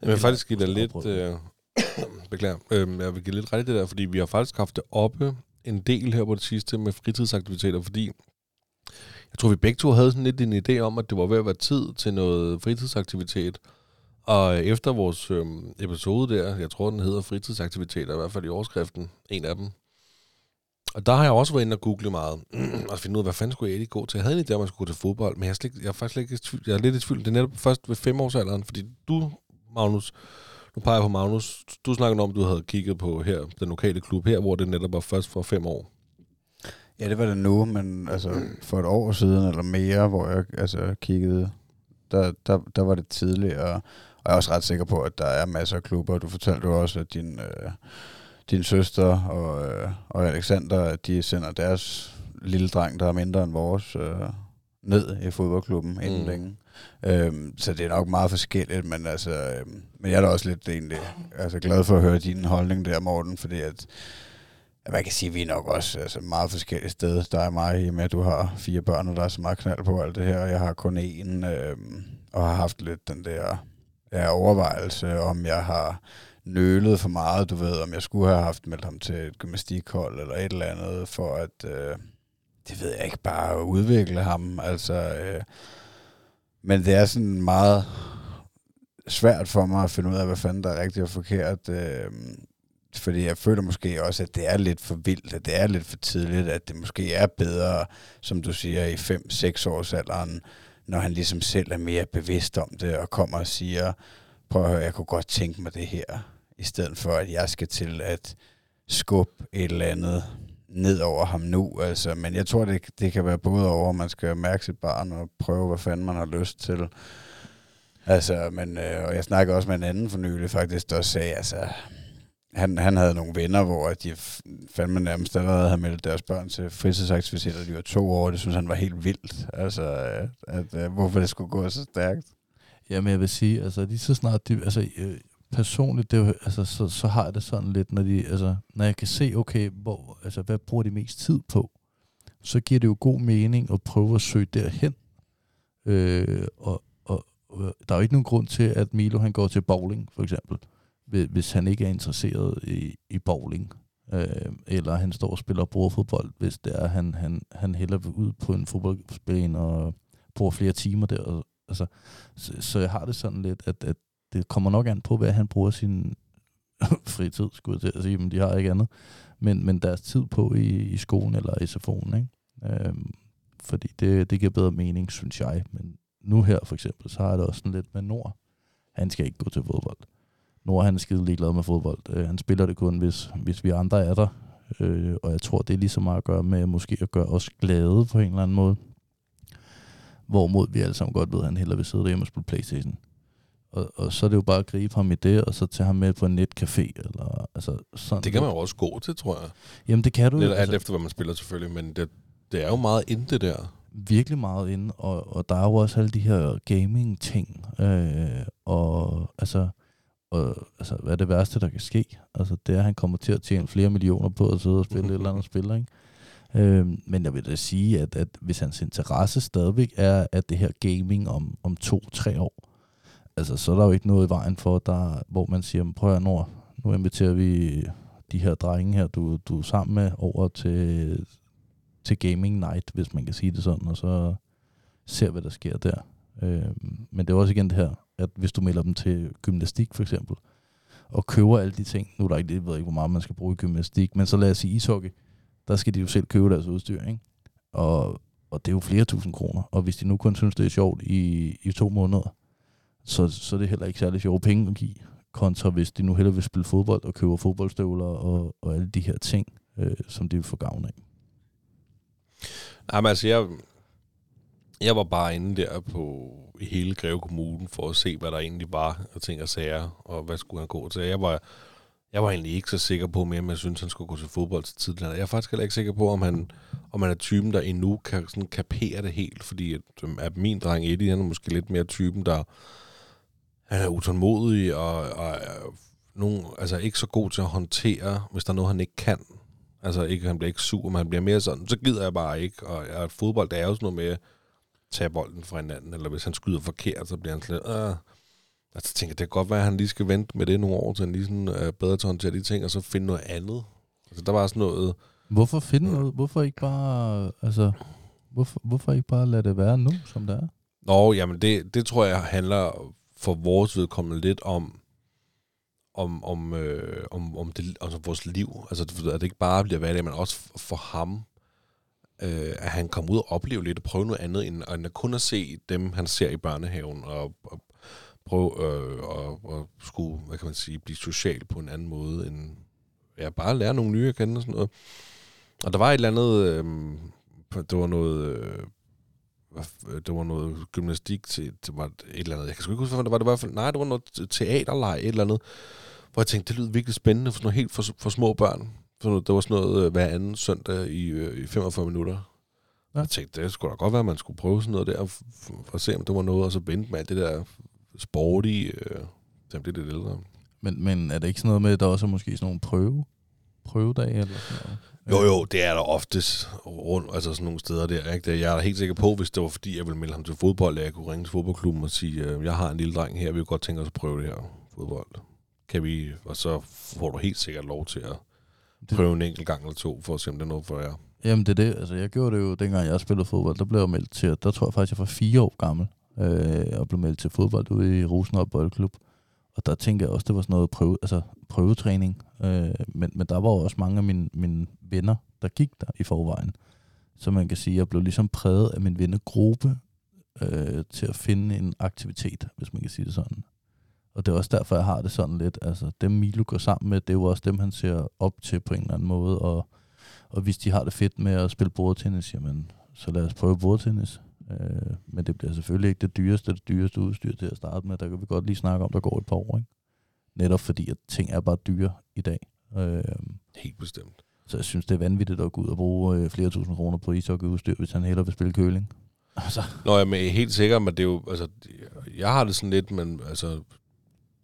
Speaker 2: Jeg vil faktisk give dig lidt... Øh, *coughs* beklager. Øh, jeg vil give lidt ret i det der, fordi vi har faktisk haft det oppe en del her på det sidste med fritidsaktiviteter, fordi jeg tror, vi begge to havde sådan lidt en idé om, at det var ved at være tid til noget fritidsaktivitet. Og efter vores øh, episode der, jeg tror, den hedder fritidsaktiviteter, i hvert fald i overskriften, en af dem. Og der har jeg også været inde og google meget, *clears throat* og finde ud af, hvad fanden skulle jeg egentlig gå til. Jeg havde en idé om, at man skulle gå til fodbold, men jeg er, slet, jeg er faktisk slet ikke tvivl. Jeg er lidt i tvivl. Det er netop først ved femårsalderen, fordi du, Magnus, nu peger jeg på Magnus, du snakkede om, at du havde kigget på her, den lokale klub her, hvor det netop var først for fem år.
Speaker 4: Ja, det var det nu, men altså for et år siden eller mere, hvor jeg altså kiggede, der, der, der var det tidligere. Og jeg er også ret sikker på, at der er masser af klubber. Du fortalte jo også, at din, øh, din søster og, øh, og Alexander, at de sender deres lille dreng, der er mindre end vores, øh, ned i fodboldklubben inden
Speaker 2: Mm.
Speaker 4: længe. Øhm, så det er nok meget forskelligt, men altså, øhm, men jeg er da også lidt egentlig altså, glad for at høre din holdning der, Morten, fordi at at man kan sige, at vi er nok også altså, meget forskellige steder. Der er mig i med, at du har fire børn, og der er så meget knald på alt det her, og jeg har kun én, øhm, og har haft lidt den der ja, overvejelse, om jeg har nølet for meget, du ved, om jeg skulle have haft meldt ham til et gymnastikhold eller et eller andet, for at, øh, det ved jeg ikke, bare udvikle ham. Altså, øh, men det er sådan meget svært for mig at finde ud af, hvad fanden der er rigtigt og forkert. Øh, fordi jeg føler måske også, at det er lidt for vildt, at det er lidt for tidligt, at det måske er bedre, som du siger, i 5-6 års alderen, når han ligesom selv er mere bevidst om det, og kommer og siger, prøv at høre, jeg kunne godt tænke mig det her, i stedet for, at jeg skal til at skubbe et eller andet ned over ham nu. Altså, men jeg tror, det, det kan være både over, at man skal mærke sit barn og prøve, hvad fanden man har lyst til. Altså, men, øh, og jeg snakker også med en anden for nylig faktisk, der sagde, altså, han, han havde nogle venner, hvor de fandme nærmest allerede havde meldt deres børn til fritidsaktiviteter, de var to år, det synes han var helt vildt. Altså, øh, at, at, at hvorfor det skulle gå så stærkt.
Speaker 1: Jamen, jeg vil sige, altså lige så snart de, altså øh, personligt, det jo, altså, så, så har jeg det sådan lidt, når de, altså, når jeg kan se, okay, hvor, altså, hvad bruger de mest tid på, så giver det jo god mening at prøve at søge derhen. Øh, og, og, og der er jo ikke nogen grund til, at Milo han går til bowling, for eksempel, hvis han ikke er interesseret i, i bowling. Øh, eller han står og spiller bordfodbold, hvis det er, han, han, han hælder ud på en fodboldbane og bruger flere timer der. Og, altså, så, så jeg har det sådan lidt, at, at det kommer nok an på, hvad han bruger sin *laughs* fritid, skulle jeg til at sige, men de har ikke andet. Men, men deres tid på i, i skolen eller i SFO'en, ikke? Øhm, fordi det, det giver bedre mening, synes jeg. Men nu her for eksempel, så har det også sådan lidt med Nord. Han skal ikke gå til fodbold. Nord han er skide ligeglad med fodbold. Øh, han spiller det kun, hvis, hvis vi andre er der. Øh, og jeg tror, det er lige så meget at gøre med måske at gøre os glade på en eller anden måde. Hvorimod vi alle sammen godt ved, at han hellere vil sidde derhjemme og spille Playstation. Og, og så er det jo bare at gribe ham i det, og så tage ham med på en netcafé. Eller, altså, sådan
Speaker 2: Det kan man jo også gå til, tror jeg.
Speaker 1: Jamen det kan du jo.
Speaker 2: Lidt alt
Speaker 1: altså,
Speaker 2: efter, hvad man spiller selvfølgelig, men det, det er jo meget inde det der.
Speaker 1: virkelig meget inde, og, og der er jo også alle de her gaming-ting, øh, og altså, og, altså, hvad er det værste, der kan ske? Altså, det er, at han kommer til at tjene flere millioner på at sidde og spille et eller andet spil, ikke? Øhm, men jeg vil da sige, at, at hvis hans interesse stadigvæk er, at det her gaming om, om to-tre år, altså, så er der jo ikke noget i vejen for, der, hvor man siger, prøv at Nord, nu inviterer vi de her drenge her, du, du er sammen med, over til, til gaming night, hvis man kan sige det sådan, og så ser, hvad der sker der. Øhm, men det er også igen det her, at hvis du melder dem til gymnastik for eksempel, og køber alle de ting, nu er der ikke, jeg ved ikke, hvor meget man skal bruge i gymnastik, men så lad os sige ishockey, der skal de jo selv købe deres udstyr, ikke? Og, og det er jo flere tusind kroner, og hvis de nu kun synes, det er sjovt i, i to måneder, så, så er det heller ikke særlig sjove penge at give, kontra hvis de nu hellere vil spille fodbold og køber fodboldstøvler og, og alle de her ting, øh, som de vil få gavn af.
Speaker 2: Jamen altså, jeg, jeg var bare inde der på i hele Greve Kommune for at se, hvad der egentlig var og ting og sager, og hvad skulle han gå til. Jeg var, jeg var egentlig ikke så sikker på mere, om jeg synes, han skulle gå til fodbold til tidligere. Jeg er faktisk heller ikke sikker på, om han, om han er typen, der endnu kan sådan kapere det helt, fordi at, øhm, at min dreng Eddie, han er måske lidt mere typen, der han er utålmodig og, og er nogen, altså ikke så god til at håndtere, hvis der er noget, han ikke kan. Altså ikke, han bliver ikke sur, men han bliver mere sådan, så gider jeg bare ikke. Og, og fodbold, det er jo sådan noget med tage bolden fra hinanden, eller hvis han skyder forkert, så bliver han lidt, øh. Altså, tænker, jeg, det kan godt være, at han lige skal vente med det nogle år, til han lige sådan, er bedre til at håndtere de ting, og så finde noget andet. Altså, der var sådan noget...
Speaker 1: Hvorfor finde noget? Hvorfor ikke bare, altså, hvorfor, hvorfor ikke bare lade det være nu, som det er?
Speaker 2: Nå, jamen det, det tror jeg handler for vores vedkommende lidt om, om, om, øh, om, om, det, altså vores liv. Altså, at det ikke bare bliver hverdag, men også for ham, øh, at han kom ud og opleve lidt og prøve noget andet, end, end at kun at se dem, han ser i børnehaven, og, og prøve øh, at, og skulle, hvad kan man sige, blive social på en anden måde, end ja, bare lære nogle nye at kende og sådan noget. Og der var et eller andet, øh, det var noget, øh, det var noget gymnastik til, det var et eller andet, jeg kan sgu ikke huske, hvad det var, det var nej, det var noget teaterleg, et eller andet, hvor jeg tænkte, det lyder virkelig spændende for sådan noget helt for, for små børn. Noget, det var sådan noget øh, hver anden søndag i, øh, i 45 minutter.
Speaker 1: Ja.
Speaker 2: Jeg tænkte, det skulle da godt være, at man skulle prøve sådan noget der, for, at se, om det var noget, og så vente med alt det der sporty, øh, at blive lidt ældre.
Speaker 1: Men, men er det ikke sådan noget med, at der også er måske sådan nogle prøve, prøvedage eller sådan noget?
Speaker 2: Jo, jo, det er der oftest rundt, altså sådan nogle steder der. Ikke? Det- Jeg er da helt sikker på, hvis det var fordi, jeg ville melde ham til fodbold, at jeg kunne ringe til fodboldklubben og sige, øh, jeg har en lille dreng her, vi kunne godt tænke os at prøve det her fodbold. Kan vi, og så får du helt sikkert lov til at
Speaker 1: Det-
Speaker 2: prøve en enkelt gang eller to, for at se, om det er noget for jer.
Speaker 1: Jamen det er det. Altså, jeg gjorde det jo, dengang jeg spillede fodbold. Der blev jeg meldt til, der tror jeg faktisk, jeg var fire år gammel. Øh, og blev meldt til fodbold ude i Rosenholm Boldklub. Og der tænkte jeg også, det var sådan noget prøve, altså prøvetræning. Øh, men, men der var også mange af mine, mine venner, der gik der i forvejen. Så man kan sige, at jeg blev ligesom præget af min vennegruppe øh, til at finde en aktivitet, hvis man kan sige det sådan. Og det er også derfor, jeg har det sådan lidt. Altså, dem Milo går sammen med, det er jo også dem, han ser op til på en eller anden måde. Og og hvis de har det fedt med at spille bordtennis, jamen, så lad os prøve bordtennis. Øh, men det bliver selvfølgelig ikke det dyreste, det dyreste udstyr til at starte med. Der kan vi godt lige snakke om, der går et par år. Ikke? Netop fordi, at ting er bare dyre i dag. Øh,
Speaker 2: Helt bestemt.
Speaker 1: så jeg synes, det er vanvittigt at gå ud og bruge øh, flere tusind kroner på ishockeyudstyr, hvis han hellere vil spille køling. *laughs* Altså,
Speaker 2: Nå, jeg er helt sikker, men det er jo, altså, jeg har det sådan lidt, men altså,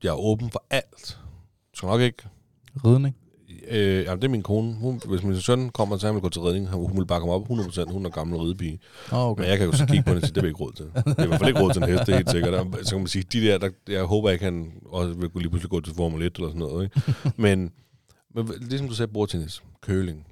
Speaker 2: jeg er åben for alt. Så nok ikke.
Speaker 1: ridning.
Speaker 2: Øh, jamen, det er min kone. Hun, hvis min søn kommer til, at han vil gå til redning, hun vil bakke ham op 100%. Hun er gammel ridepige.
Speaker 1: Oh,
Speaker 2: Okay. Men jeg kan jo så kigge på det og sige, det vil ikke råd til. Det er i hvert fald ikke råd til en hest, det er helt sikkert. Så kan man sige, de der, der jeg håber ikke, han også vil lige pludselig gå til Formel 1 eller sådan noget. Ikke? *laughs* Men, Men ligesom du sagde, bordtennis, køling.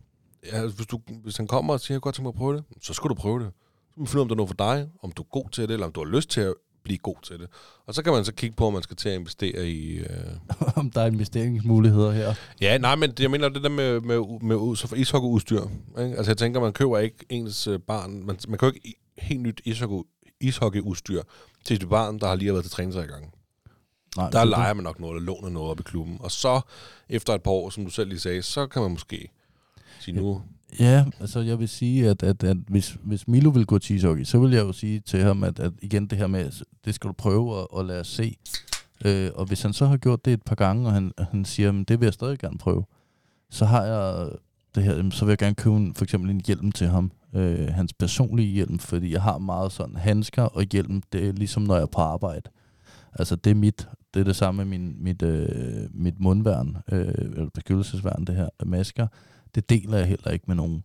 Speaker 2: Ja, hvis, du, hvis han kommer og siger, jeg godt tænke mig at prøve det, så skal du prøve det. Så må man finde ud af, om det er noget for dig, om du er god til det, eller om du har lyst til at blive god til det. Og så kan man så kigge på, om man skal til at investere i... Øh... *laughs*
Speaker 1: om der er investeringsmuligheder her.
Speaker 2: Ja, nej, men jeg mener det der med, med, med så for ishockeyudstyr. Ikke? Altså jeg tænker, man køber ikke ens øh, barn... Man, man køber ikke helt nyt ishockey, ishockeyudstyr til sit barn, der har lige været til træning i gang.
Speaker 1: Nej,
Speaker 2: Der leger man nok noget, eller låner noget op i klubben. Og så, efter et par år, som du selv lige sagde, så kan man måske sige nu...
Speaker 1: Ja, altså jeg vil sige, at, at, at hvis, hvis Milo vil gå til ishockey, så vil jeg jo sige til ham, at, at igen det her med, det skal du prøve at, at lade os se. Øh, og hvis han så har gjort det et par gange, og han, han siger, at det vil jeg stadig gerne prøve, så har jeg det her, så vil jeg gerne købe en, for eksempel en hjelm til ham. Øh, hans personlige hjelm, fordi jeg har meget sådan handsker og hjelm, det er ligesom når jeg er på arbejde. Altså det er mit, det er det samme med min, mit, øh, mit mundværn, øh, eller beskyttelsesværn, det her masker. Det deler jeg heller ikke med nogen.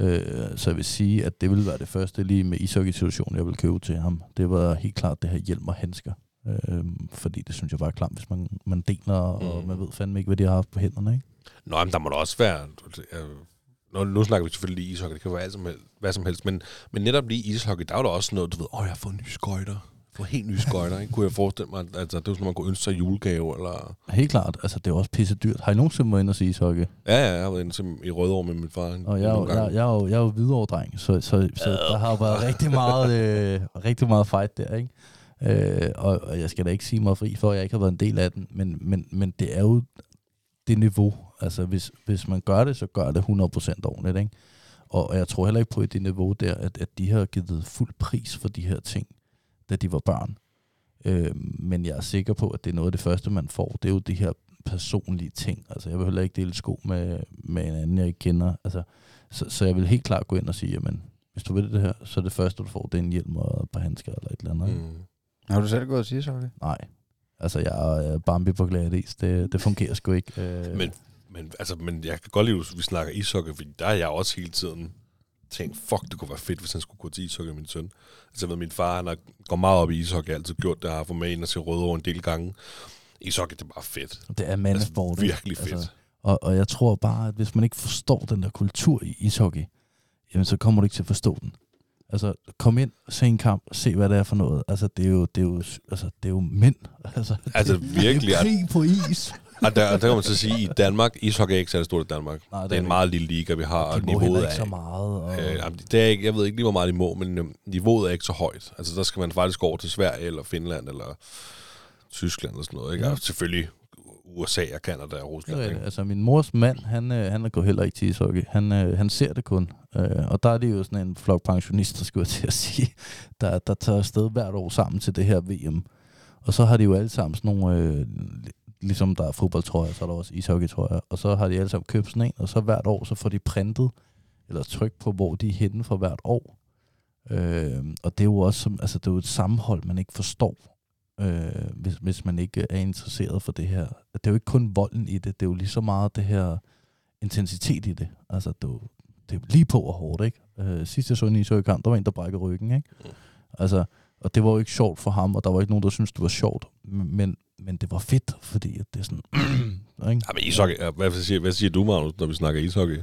Speaker 1: Øh, så jeg vil sige, at det ville være det første lige med ishockey-situationen, jeg vil købe til ham. Det var helt klart det her hjelm og handsker. Øh, fordi det synes jeg var klamt, hvis man, man deler, og
Speaker 2: Mm.
Speaker 1: man ved fandme ikke, hvad de har haft på hænderne. Ikke?
Speaker 2: Nå, men der må da også være... Øh, nu, nu snakker vi selvfølgelig lige ishockey, det kan være alt som helst, hvad som helst, men, men netop lige ishockey, der er jo da også noget, du ved, åh, jeg har fået nye skøjter. Jeg fået helt nye skøjter, ikke? Kunne jeg forestille mig, altså, det er jo sådan, man kunne ønske sig julegave, eller...
Speaker 1: Helt klart, altså det er også pisse dyrt. Har I nogensinde været inde og sige ishockey?
Speaker 2: Ja, ja, jeg har været inde til, i Rødovre med min far.
Speaker 1: Og jeg, jo-
Speaker 2: nogle
Speaker 1: jeg,
Speaker 2: gange.
Speaker 1: jeg, er jo, jeg er jo hvidovre dreng, så, så, så der har været rigtig meget, øh, rigtig meget fight der, ikke? Øh, og, og jeg skal da ikke sige mig fri for, jeg ikke har været en del af den, men, men, men det er jo det niveau. Altså hvis, hvis man gør det, så gør det 100% ordentligt, ikke? Og, og jeg tror heller ikke på i det niveau der, at, at de har givet fuld pris for de her ting, da de var børn. Øh, men jeg er sikker på, at det er noget af det første, man får. Det er jo de her personlige ting. Altså jeg vil heller ikke dele sko med, med en anden, jeg ikke kender. Altså, så, så jeg vil helt klart gå ind og sige, jamen, hvis du vil det her, så er det første, du får, det er en hjelm og et par handsker eller et eller andet. Mm.
Speaker 4: Har du selv gået til ishockey?
Speaker 1: Nej. Altså, jeg er Bambi på glatis. Det, det fungerer sgu ikke. Øh,
Speaker 2: Men, men, altså, men jeg kan godt lide, at vi snakker ishockey, fordi der er jeg også hele tiden tænkt, fuck, det kunne være fedt, hvis han skulle gå til ishockey, min søn. Altså, jeg ved, min far, han har, går meget op i ishockey, har altid gjort det, har fået med ind og se Rødovre en del gange. Ishockey, det er bare fedt.
Speaker 1: det er mandesport.
Speaker 2: Altså, virkelig fedt.
Speaker 1: Altså, og, og jeg tror bare, at hvis man ikke forstår den der kultur i ishockey, jamen så kommer du ikke til at forstå den. Altså, kom ind, se en kamp, se hvad det er for noget. Altså, det er jo, det er jo, altså, det er jo mænd. *laughs* Altså,
Speaker 2: Altså,
Speaker 1: det,
Speaker 2: virkelig,
Speaker 1: Det er krig på is.
Speaker 2: Og der, der kan man så sige, i Danmark, ishockey er ikke særlig stort i Danmark.
Speaker 1: Nej, det
Speaker 2: det er en meget lille liga, vi har, og
Speaker 1: De må
Speaker 2: niveauet
Speaker 1: ikke
Speaker 2: er...
Speaker 1: så meget. Og,
Speaker 2: Øh, jamen, det er ikke, jeg ved ikke lige, hvor meget de må, men øh, niveauet er ikke så højt. Altså, der skal man faktisk gå over til Sverige, eller Finland, eller Tyskland, og sådan noget. Ikke?
Speaker 1: Ja.
Speaker 2: Og selvfølgelig USA og Canada og Rusland.
Speaker 1: er
Speaker 2: Ikke?
Speaker 1: Altså min mors mand, han, øh, han går heller ikke til ishockey. Han, øh, han ser det kun. Øh, og der er det jo sådan en flok pensionister, skulle jeg til at sige, der, der tager afsted hvert år sammen til det her VM. Og så har de jo alle sammen sådan nogle, øh, ligesom der er fodboldtrøjer, så er der også ishockeytrøjer. Og så har de alle sammen købt sådan en, og så hvert år, så får de printet, eller trykt på, hvor de er henne for hvert år. Øh, og det er jo også som, altså det er jo et sammenhold, man ikke forstår, øh, hvis, hvis man ikke er interesseret for det her. Det er jo ikke kun volden i det, det er jo lige så meget det her intensitet i det. Altså, det er, jo, det er jo lige på og hårdt, ikke? Øh, sidst jeg så en ishockeykamp, der var en, der brækkede ryggen, ikke?
Speaker 2: Mm.
Speaker 1: Altså, og det var jo ikke sjovt for ham, og der var ikke nogen, der syntes, det var sjovt. Men, men det var fedt, fordi at det er sådan... *clears throat* ikke?
Speaker 2: Ja, men ishockey, hvad, siger, hvad siger du, Magnus, når vi snakker ishockey?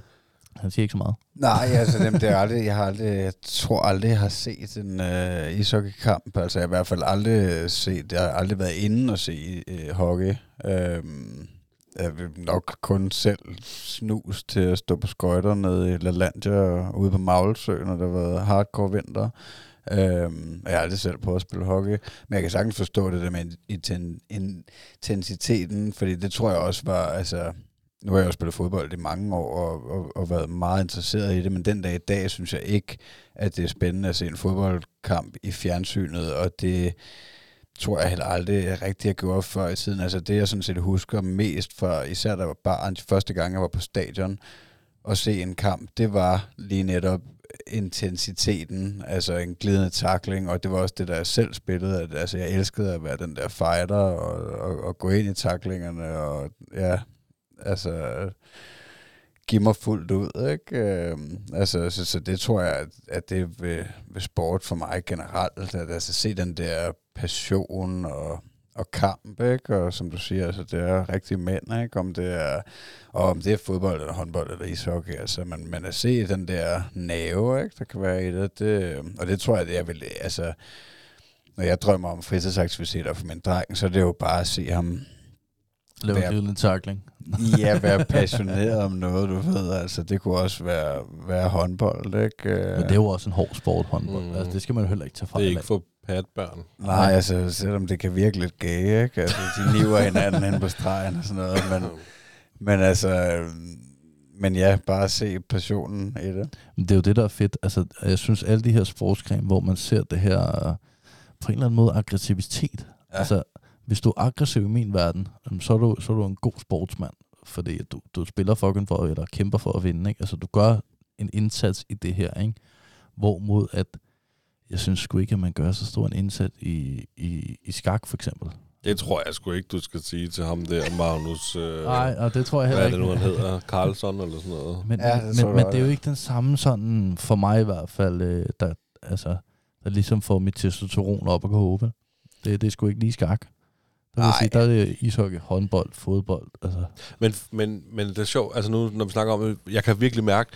Speaker 1: Han siger ikke så meget.
Speaker 4: Nej, altså dem, det er aldrig, jeg har aldrig, jeg tror aldrig, jeg har set en øh, ishockeykamp. Altså jeg har i hvert fald aldrig set, jeg har aldrig været inde og se øh, hockey. Øhm, jeg vil nok kun selv snus til at stå på skøjter nede i LaLandia og ude på Maglesø, når der har været hardcore vinter. Øhm, og jeg har aldrig selv prøvet at spille hockey, men jeg kan sagtens forstå det der med intensiteten, fordi det tror jeg også var, altså, nu har jeg jo spillet fodbold i mange år og, og, og været meget interesseret i det, men den dag i dag synes jeg ikke, at det er spændende at se en fodboldkamp i fjernsynet, og det tror jeg heller aldrig jeg rigtig har gjort før i tiden. Altså det, jeg sådan set husker mest fra, især da jeg var barn, første gang jeg var på stadion, og se en kamp, det var lige netop intensiteten, altså en glidende takling, og det var også det, der jeg selv spillede, at altså, jeg elskede at være den der fighter, og, og, og gå ind i taklingerne, og ja, altså give mig fuldt ud, ikke? Øhm, altså, så, så det tror jeg, at, at det er ved, ved sport for mig generelt, at altså se den der passion og og kamp, ikke? Og som du siger, altså, det er rigtig mænd, ikke? Om det er, og om det er fodbold eller håndbold eller ishockey, altså, man, man at se den der nave, ikke? Der kan være i det, det og det tror jeg, det er vel, altså, når jeg drømmer om fritidsaktiviteter for min dreng, så er det jo bare at se ham
Speaker 1: Lave
Speaker 4: Være-
Speaker 1: en lille tackling. *laughs*
Speaker 4: ja, være *laughs* passioneret om noget, du ved. Altså, det kunne også være, være håndbold, ikke?
Speaker 1: Men det er jo også en hård sport, håndbold.
Speaker 2: Mm.
Speaker 1: Altså, det skal man jo heller ikke tage fra.
Speaker 2: Det er ikke for patbørn.
Speaker 4: Nej, altså, selvom det kan virke lidt gay, ikke? Altså, de niver hinanden hen på stregen og sådan noget, men, men altså... Men ja, bare se passionen i det.
Speaker 1: Men det er jo det, der er fedt. Altså, jeg synes, alle de her sportsgrene, hvor man ser det her på en eller anden måde aggressivitet.
Speaker 4: Ja.
Speaker 1: Altså, hvis du er aggressiv i min verden, så er du, så er du en god sportsmand. Fordi at du, du spiller fucking for, eller kæmper for at vinde. Ikke? Altså, du gør en indsats i det her. Ikke? Hvorimod at, jeg synes sgu ikke, at man gør så stor en indsats i, i, i skak, for eksempel.
Speaker 2: Det tror jeg sgu ikke, du skal sige til ham der, Magnus... Øh,
Speaker 1: Nej, og det tror jeg
Speaker 2: hvad
Speaker 1: heller
Speaker 2: er det
Speaker 1: ikke.
Speaker 2: nu, han hedder? Carlson eller sådan noget?
Speaker 1: Men,
Speaker 4: Ja, det
Speaker 1: men, men det er jo ikke den samme sådan, for mig i hvert fald, øh, der, altså, der ligesom får mit testosteron op og gå håbe. Det, det er sgu ikke lige skak. Der vil sige, der er det ishockey, håndbold, fodbold. Altså,
Speaker 2: Men, men, men det er sjovt, altså nu, når vi snakker om det, jeg kan virkelig mærke,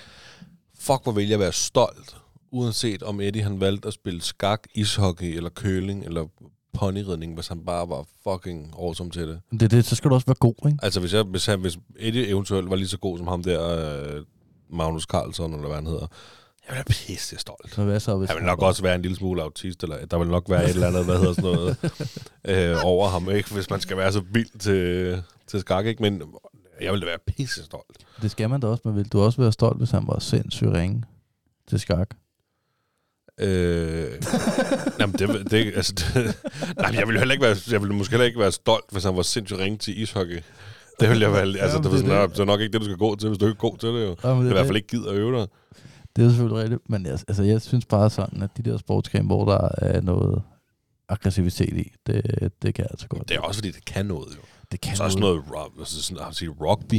Speaker 2: fuck, hvor vil jeg være stolt, uanset om Eddie han valgte at spille skak, ishockey eller køling eller ponyridning, hvis han bare var fucking awesome til det.
Speaker 1: det, er det, så skal du også være god, ikke?
Speaker 2: Altså hvis, jeg, hvis, han, hvis Eddie eventuelt var lige så god som ham der, øh, Magnus Carlson, eller hvad han hedder, jeg ville være pisse stolt.
Speaker 1: Så hvad så, hvis
Speaker 2: Han vil nok også være en lille smule autist, eller der vil nok være et eller andet, hvad hedder sådan noget, *laughs* øh, over ham, ikke? hvis man skal være så vild til, til skak, ikke? Men jeg ville da være pisse stolt.
Speaker 1: Det skal man da også, men vil du også være stolt, hvis han var sindssygt ringe til skak?
Speaker 2: Øh, *laughs* jamen, det, det, altså, det, nej, jeg ville heller ikke være, jeg ville måske heller ikke være stolt, hvis han var sindssygt ringe til ishockey. Det ville jeg være, altså,
Speaker 1: Jamen,
Speaker 2: det,
Speaker 1: det er
Speaker 2: det,
Speaker 1: det.
Speaker 2: det er nok ikke det, du skal gå til, hvis du ikke er god til det, jo.
Speaker 1: Ja, men
Speaker 2: Det er i hvert
Speaker 1: det,
Speaker 2: fald ikke gider at øve dig.
Speaker 1: det er selvfølgelig rigtigt, men jeg, altså, jeg synes bare sådan, at de der sportsgrene, hvor der er noget aggressivitet i, det, det kan jeg altså godt.
Speaker 2: Det er også, fordi det kan noget, jo.
Speaker 1: det kan
Speaker 2: Så også noget, rock, altså, sådan, sige, rugby.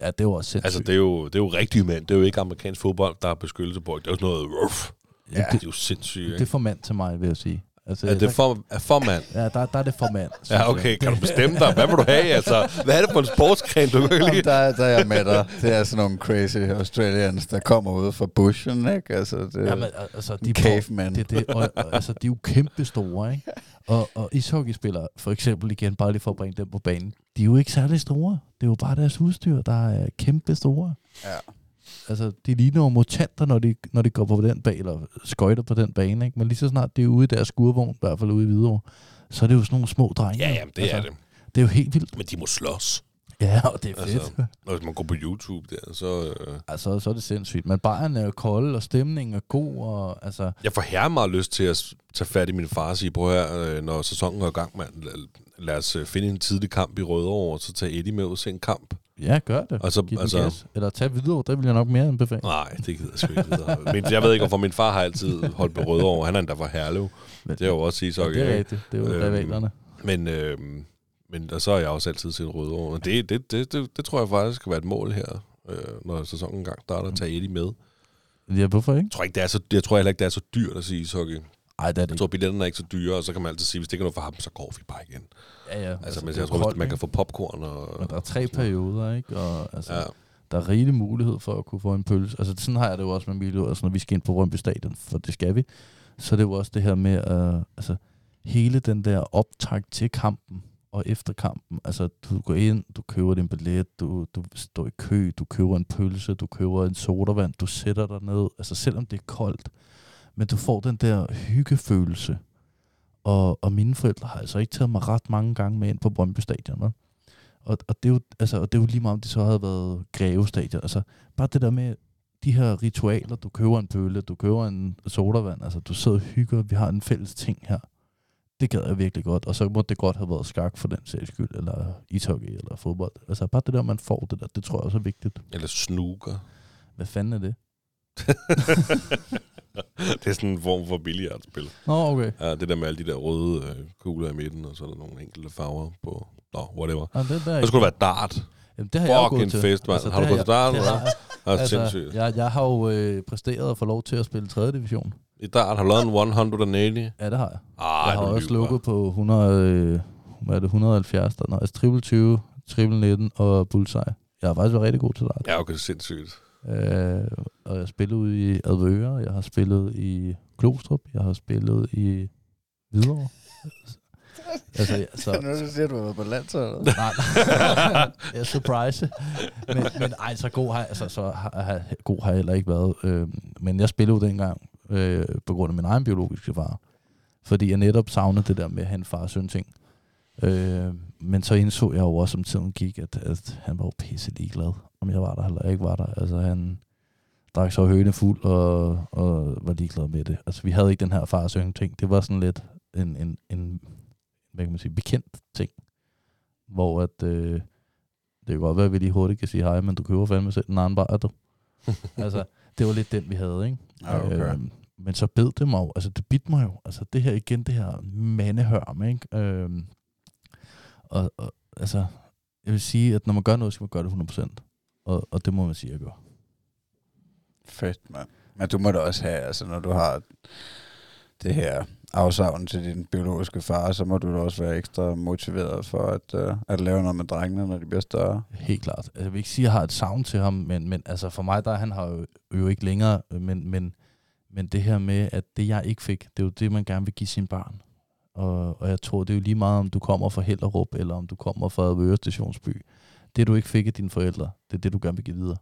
Speaker 1: Ja, det er jo også sindssygt.
Speaker 2: Altså, det er, jo, det er jo rigtige mænd. Det er jo ikke amerikansk fodbold, der er beskyttelse på. Det er jo sådan noget, ruff.
Speaker 1: Ja,
Speaker 2: Det
Speaker 1: det,
Speaker 2: er jo sindssygt,
Speaker 1: det er
Speaker 2: ikke?
Speaker 1: for mand til mig, vil jeg sige. Altså,
Speaker 2: Er det for, er for mand?
Speaker 1: Ja, der, der er det for mand.
Speaker 2: Ja, okay. Kan du bestemme dig? Hvad vil du have, altså? Hvad er det for en sportsgren, du kan
Speaker 4: Jamen,
Speaker 2: lide?
Speaker 4: der, der er jeg med dig. Det er sådan nogle crazy Australians, der kommer ud fra bushen, ikke? Altså, det
Speaker 1: Ja, men, altså, de
Speaker 4: caveman.
Speaker 1: Det, det, og, altså, de er jo kæmpe store, ikke? Og, og ishockeyspillere, for eksempel igen, bare lige for at bringe dem på banen, de er jo ikke særlig store. Det er jo bare deres udstyr, der er kæmpe store.
Speaker 4: Ja.
Speaker 1: Altså, de ligner jo mutanter, når de, når de går på den bane, eller skøjter på den bane, ikke? Men lige så snart det er ude i deres skurvogn, i hvert fald ude i Hvidovre, så er det jo sådan nogle små drenge.
Speaker 2: Ja, jamen, det
Speaker 1: altså,
Speaker 2: er det.
Speaker 1: Det er jo helt vildt.
Speaker 2: Men de må slås.
Speaker 1: Ja, og det er fedt.
Speaker 2: Altså, Og hvis man går på YouTube der, så... Øh,
Speaker 1: Altså, så er det sindssygt. Men Bayern er jo kold, og stemningen er god, og altså...
Speaker 2: jeg får her meget lyst til at tage fat i min far og sige, prøv her, øh, når sæsonen er i gang, mand, la- lad os øh, finde en tidlig kamp i Rødovre, og så tage Eddie med ud se en kamp.
Speaker 1: Ja, gør det.
Speaker 2: Og så,
Speaker 1: Giv
Speaker 2: altså,
Speaker 1: gas. Eller tag videre, det vil jeg nok mere anbefale.
Speaker 2: nej, det gider jeg sgu ikke. Men jeg ved ikke, hvorfor min far har altid holdt på Rødovre. Han er endda fra Herlev. Det er jo også sige så.
Speaker 1: ja, det er rigtigt. Det er jo
Speaker 2: Øhm,
Speaker 1: rivalerne.
Speaker 2: Men, øh, men der, så har jeg også altid set Rødovre. Og det, det, det, det, det, tror jeg faktisk skal være et mål her, øh, når sæsonen engang starter, at tage Eddie med.
Speaker 1: Ja, hvorfor ikke?
Speaker 2: Jeg tror, ikke, det er så, jeg tror heller ikke, det er så dyrt at sige ishockey.
Speaker 1: Nej, det er det
Speaker 2: Jeg tror, billetterne er ikke så dyre, og så kan man altid sige, hvis det ikke er noget for ham, så går vi bare igen.
Speaker 1: Ja, ja.
Speaker 2: Altså, altså men
Speaker 1: er
Speaker 2: jeg tror,
Speaker 1: koldt,
Speaker 2: man kan få popcorn og...
Speaker 1: Men der er tre perioder, ikke? Og altså,
Speaker 2: Ja.
Speaker 1: der er rigelig mulighed for at kunne få en pølse. Altså, sådan har jeg det jo også med Milo, altså, når vi skal ind på Brøndby Stadion, for det skal vi. Så er det jo også det her med, uh, altså, hele den der optakt til kampen og efter kampen. Altså, du går ind, du køber din billet, du, du står i kø, du køber en pølse, du køber en sodavand, du sætter dig ned. Altså, selvom det er koldt. Men du får den der hyggefølelse. Og, og mine forældre har altså ikke taget mig ret mange gange med ind på Brøndby Stadion. vel? Og, og, det er jo, altså, og det er jo lige meget, om det så havde været Greve Stadion. Altså, bare det der med de her ritualer. Du køber en pølle, du køber en sodavand. Altså, du sidder og hygger. Vi har en fælles ting her. Det gad jeg virkelig godt. Og så må det godt have været skak for den sags skyld, eller ishockey, eller fodbold. Altså, bare det der, man får det der, det tror jeg også er vigtigt.
Speaker 2: Eller snooker.
Speaker 1: Hvad fanden er det? *laughs*
Speaker 2: det er sådan en form for billiardspil.
Speaker 1: Nå, okay.
Speaker 2: Ja, det der med alle de der røde øh, kugler i midten, og så er der nogle enkelte farver på... Nå, whatever.
Speaker 1: Nå, det, der er
Speaker 2: Så skulle det være dart.
Speaker 1: Jamen, det har jeg jo
Speaker 2: Fucking
Speaker 1: gået til.
Speaker 2: fest, mand. Har du gået til
Speaker 1: jeg-
Speaker 2: dart,
Speaker 1: det
Speaker 2: eller
Speaker 1: har jeg.
Speaker 2: Sindssygt.
Speaker 1: Altså, jeg, jeg har jo øh, præsteret at få lov til at spille 3. division.
Speaker 2: I dart har du lavet en 180.
Speaker 1: Ja, det har jeg.
Speaker 2: Ah,
Speaker 1: jeg har også
Speaker 2: lyver.
Speaker 1: lukket på 100, øh, hvad er det, 170, der, nej, altså triple 20, triple 19 og bullseye. Jeg har faktisk været rigtig god til dart.
Speaker 2: Ja, okay, sindssygt.
Speaker 1: Øh, og jeg har spillet ude i Advøre, jeg har spillet i Glostrup, jeg har spillet i Hvidovre. *laughs* altså, ja, så,
Speaker 4: Nu du siger, du har været på landsholdet.
Speaker 1: nej, nej. *laughs* jeg surprise. Men, men ej, så god har, jeg- altså, så har, har, god har jeg heller ikke været. Øh, men jeg spillede jo dengang øh, på grund af min egen biologiske far. Fordi jeg netop savnede det der med at have en far søn ting. Øh, men så indså jeg jo også, som tiden gik, at, at han var jo pisse ligeglad, om jeg var der eller ikke var der. Altså han drak så høne fuld og, og var ligeglad med det. Altså vi havde ikke den her far ting. Det var sådan lidt en, en, en hvad kan man sige, bekendt ting. Hvor at, øh, det kan godt være, at vi lige hurtigt kan sige hej, men du køber fandme selv en anden bajer, du. *laughs* altså, det var lidt den, vi havde, ikke?
Speaker 4: Okay.
Speaker 1: Øhm, men så bed det mig jo, altså det bit mig jo, altså det her igen, det her mandehørm, ikke? Øhm, og, og altså, jeg vil sige, at når man gør noget, skal man gøre det 100%. Og, og det må man sige, at jeg gør.
Speaker 4: Fedt, mand. Men du må da også have, altså når du har det her afsavn til din biologiske far, så må du da også være ekstra motiveret for at, uh, at lave noget med drengene, når de bliver større.
Speaker 1: Helt klart. Altså, jeg vil ikke sige, at jeg har et savn til ham, men, men altså for mig, der er han har jo, jo ikke længere, øh, men, men, men det her med, at det jeg ikke fik, det er jo det, man gerne vil give sine børn. Og, og jeg tror, det er jo lige meget, om du kommer fra Hellerup, eller om du kommer fra Advøre Stationsby. Det, du ikke fik af dine forældre, det er det, du gerne vil give videre.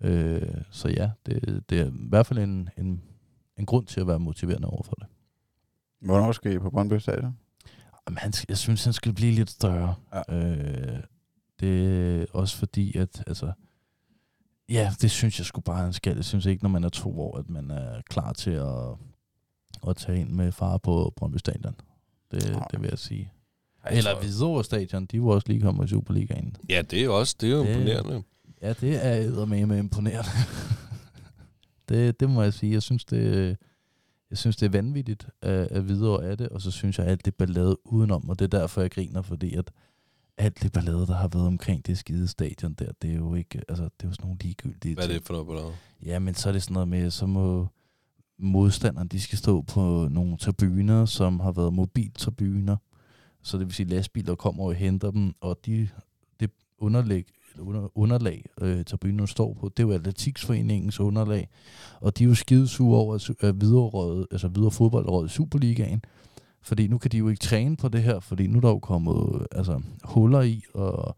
Speaker 1: Øh, så ja, det, det er i hvert fald en, en, en grund til at være motiverende over for det.
Speaker 4: Hvornår skal I på Brøndby Stadion?
Speaker 1: Jamen, han, jeg synes, han skal blive lidt større.
Speaker 4: Ja.
Speaker 1: Øh, det er også fordi, at altså, ja, det synes jeg sgu bare, han skal. Jeg synes ikke, når man er to år, at man er klar til at, at tage ind med far på Brøndby Stadion. Det,
Speaker 4: Nej.
Speaker 1: det vil jeg sige.
Speaker 2: Ej,
Speaker 1: Eller Hvidovre Stadion, de var også lige kommet i Superligaen.
Speaker 2: Ja, det er jo også det er jo
Speaker 1: Det-
Speaker 2: imponerende.
Speaker 1: Ja, det er med med imponerende. *laughs* det, det må jeg sige. Jeg synes, det, jeg synes, det er vanvittigt at, at videre af det, og så synes jeg, at alt det ballade udenom, og det er derfor, jeg griner, fordi at alt det ballade, der har været omkring det skide stadion der, det er jo ikke, altså, det er jo sådan nogle ligegyldige
Speaker 2: Hvad er det for noget dig?
Speaker 1: Ja, men så er det sådan noget med, så må modstanderne, de skal stå på nogle tribuner, som har været mobiltribuner. Så det vil sige, lastbiler kommer og henter dem, og de, det underlæg, eller under, underlag, øh, tribunerne står på, det er jo Atletiksforeningens underlag. Og de er jo skidesure over, at videre, altså videre fodboldrådet i Superligaen. Fordi nu kan de jo ikke træne på det her, fordi nu er der jo kommet øh, altså, huller i, og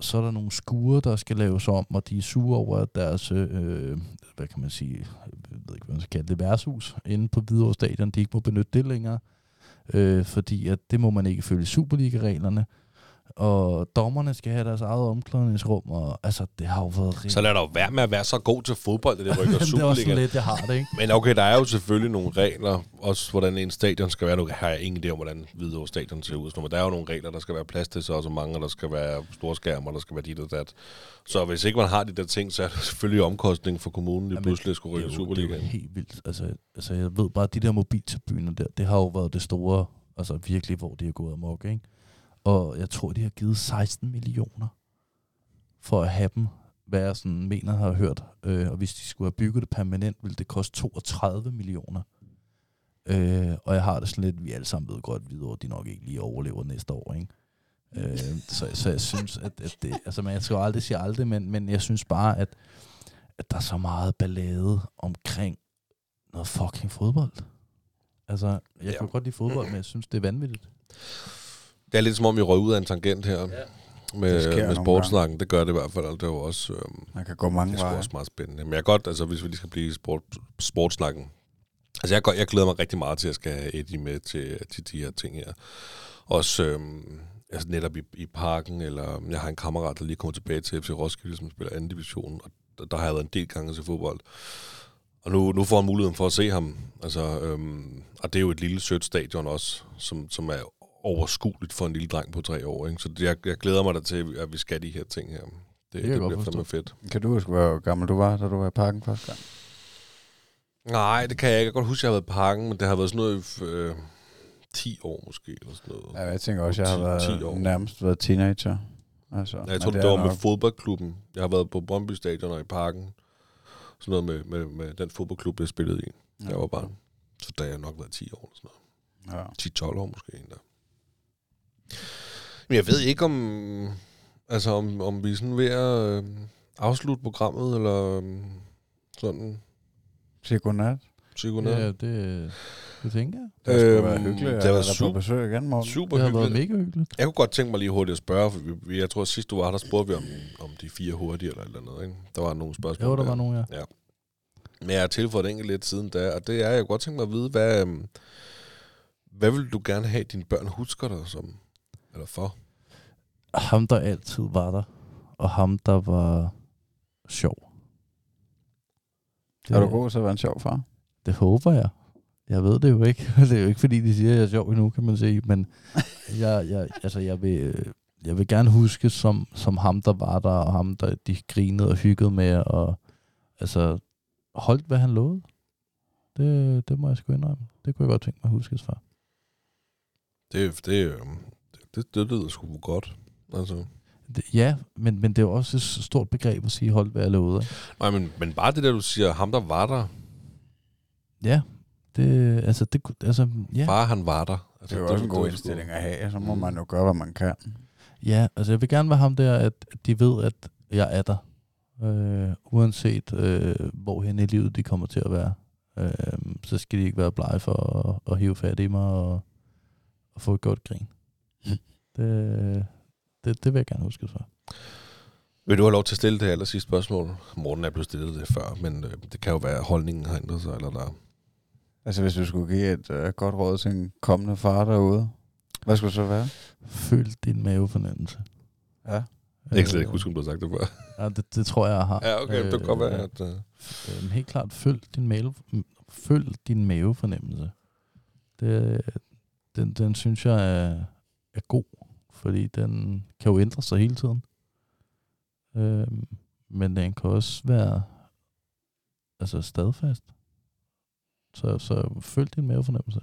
Speaker 1: så er der nogle skure, der skal laves om, og de er sure over, at deres, øh, hvad kan man sige, jeg ved ikke, hvad man skal kalde det, værtshus inde på Hvidovre Stadion, de ikke må benytte det længere, øh, fordi at det må man ikke følge Superliga-reglerne, og dommerne skal have deres eget omklædningsrum, og altså, det har jo været rigtig...
Speaker 2: Så lad dig jo være med at være så god til fodbold, at det rykker *laughs*
Speaker 1: det er også sådan
Speaker 2: Superligaen.
Speaker 1: lidt, jeg har det, ikke?
Speaker 2: Men okay, der er jo selvfølgelig nogle regler, også hvordan en stadion skal være. Nu har jeg ingen idé om, hvordan Hvidovre stadion ser ud. og Men der er jo nogle regler, der skal være plads til så og så mange, og der skal være store skærmer, der skal være dit og dat. Så hvis ikke man har de der ting, så er det selvfølgelig omkostning for kommunen, lige
Speaker 1: Jamen,
Speaker 2: pludselig skulle
Speaker 1: Det
Speaker 2: rykke
Speaker 1: er, jo, det er jo
Speaker 2: Superligaen.
Speaker 1: helt vildt. Altså, altså, jeg ved bare, at de der mobiltribuner der, det har jo været det store, altså virkelig, hvor de er gået amok, ikke? Og jeg tror, de har givet 16 millioner for at have dem, hvad jeg sådan mener har hørt. Øh, og hvis de skulle have bygget det permanent, ville det koste 32 millioner. Øh, og jeg har det sådan lidt, vi alle sammen ved godt, videre, at de nok ikke lige overlever næste år, ikke? Øh, så, så jeg synes, at, at det, altså man skal jo aldrig sige aldrig, men, men jeg synes bare, at, at der er så meget ballade omkring noget fucking fodbold. Altså, jeg
Speaker 2: Ja.
Speaker 1: kan godt lide fodbold, men jeg synes, det er vanvittigt.
Speaker 2: Det er lidt som om, vi røg ud af en tangent her. Ja. Med, med sportsnakken, det gør det i hvert fald. og Det er jo også, øhm,
Speaker 4: Man kan gå mange
Speaker 2: det er
Speaker 4: veje.
Speaker 2: også meget spændende. Men jeg godt, altså hvis vi lige skal blive sport, sportsnakken. Altså jeg, går- jeg glæder mig rigtig meget til, at jeg skal have Eddie med til, til de her ting her. Også øhm, altså netop i, i parken, eller jeg har en kammerat, der lige kommer tilbage til FC Roskilde, som spiller anden division, og der, der har jeg været en del gange til fodbold. Og nu, nu får han muligheden for at se ham. Altså, øhm, og det er jo et lille sødt stadion også, som, som er overskueligt for en lille dreng på tre år. Ikke? Så jeg, jeg glæder mig da til, at vi skal de her ting her. Det, det, det bliver fandme fedt.
Speaker 4: Kan du huske, hvor gammel du var, da du var i parken første gang?
Speaker 2: Nej, det kan jeg ikke. Jeg kan godt huske, at jeg har været i parken, men det har været sådan noget i øh, 10 år måske. Eller sådan noget.
Speaker 4: Ja, jeg tænker også, jeg har
Speaker 2: 10
Speaker 4: været,
Speaker 2: 10 år.
Speaker 4: nærmest været teenager. Altså,
Speaker 2: Ja, jeg tror, det, det var med
Speaker 4: nok-
Speaker 2: fodboldklubben. Jeg har været på Brøndby Stadion og i parken. Sådan noget med, med, med den fodboldklub, jeg spillede i. Ja. Jeg var barn. Så da jeg nok været 10 år eller sådan noget.
Speaker 4: Ja.
Speaker 2: 10-12 år måske endda. Men jeg ved ikke, om, altså, om, om vi er sådan ved at øh, afslutte programmet, eller øh, sådan
Speaker 4: Siger godnat.
Speaker 2: sige godnat.
Speaker 1: Ja, det, det tænker jeg.
Speaker 4: Det skulle
Speaker 2: Øhm,
Speaker 4: være hyggeligt.
Speaker 2: det var
Speaker 4: der
Speaker 2: super-
Speaker 4: på besøg igen, Morten.
Speaker 2: Super
Speaker 1: Det har været
Speaker 2: hyggeligt.
Speaker 1: mega hyggeligt.
Speaker 2: Jeg kunne godt tænke mig lige hurtigt at spørge, for vi, vi- jeg tror, at sidst du var der spurgte vi om, om de fire hurtige eller et eller andet. Ikke? Der var nogle spørgsmål.
Speaker 1: Jo, der var nogen, ja.
Speaker 2: Men jeg har tilføjet et enkelt lidt siden da, og det er, jeg kunne godt tænke mig at vide, hvad, øhm, hvad vil du gerne have, at dine børn husker dig som? Eller for?
Speaker 1: Ham, der altid var der, og ham, der var sjov. Det,
Speaker 4: Er du god til at være en sjov far?
Speaker 1: Det håber jeg. Jeg ved det jo ikke. *laughs* Det er jo ikke, fordi de siger, at jeg er sjov endnu, kan man sige. Men *laughs* jeg, jeg, altså, jeg, vil, jeg vil gerne huske som, som ham, der var der, og ham, der de grinede og hyggede med, og altså holdt, hvad han lovede. Det, det må jeg sgu indrømme. Det kunne jeg godt tænke mig at huskes for.
Speaker 2: Det, det, det, det lyder sgu godt. Altså.
Speaker 1: Det, ja, men, men det er jo også et stort begreb at sige, holdt, hvad jeg lovede.
Speaker 2: Nej, men, men bare det der, du siger, ham der var der,
Speaker 1: Ja, det, altså, det, altså, ja.
Speaker 2: far han var der. Altså,
Speaker 4: Det er jo også en god indstilling at have. Så må
Speaker 2: Mm.
Speaker 4: man jo gøre, hvad man kan.
Speaker 1: Ja, altså jeg vil gerne være ham der, at de ved, at jeg er der. Øh, uanset øh, hvorhen i livet de kommer til at være. Øh, så skal de ikke være blege for at, at hive fat i mig og, og få et godt grin. *laughs* Det, det, det vil jeg gerne huske for.
Speaker 2: Vil du have lov til at stille det aller sidste spørgsmål? Morten er blevet stillet det før, men øh, det kan jo være, at holdningen har ændret sig, eller der.
Speaker 4: Altså, hvis du skulle give et øh, godt råd til en kommende far derude, hvad skulle det så være?
Speaker 1: Føl din mavefornemmelse.
Speaker 4: Ja.
Speaker 2: Jeg kan slet ikke huske, om du har sagt det før.
Speaker 1: Ja, det, det tror jeg, jeg har.
Speaker 2: Ja, okay, det kan godt være, at... Øh,
Speaker 1: Øh, helt klart, følg din, mave, følg din mavefornemmelse. Det, den, den synes jeg er, er god, fordi den kan jo ændre sig hele tiden. Øh, men den kan også være altså stadfast. Så, så følg din mavefornemmelse.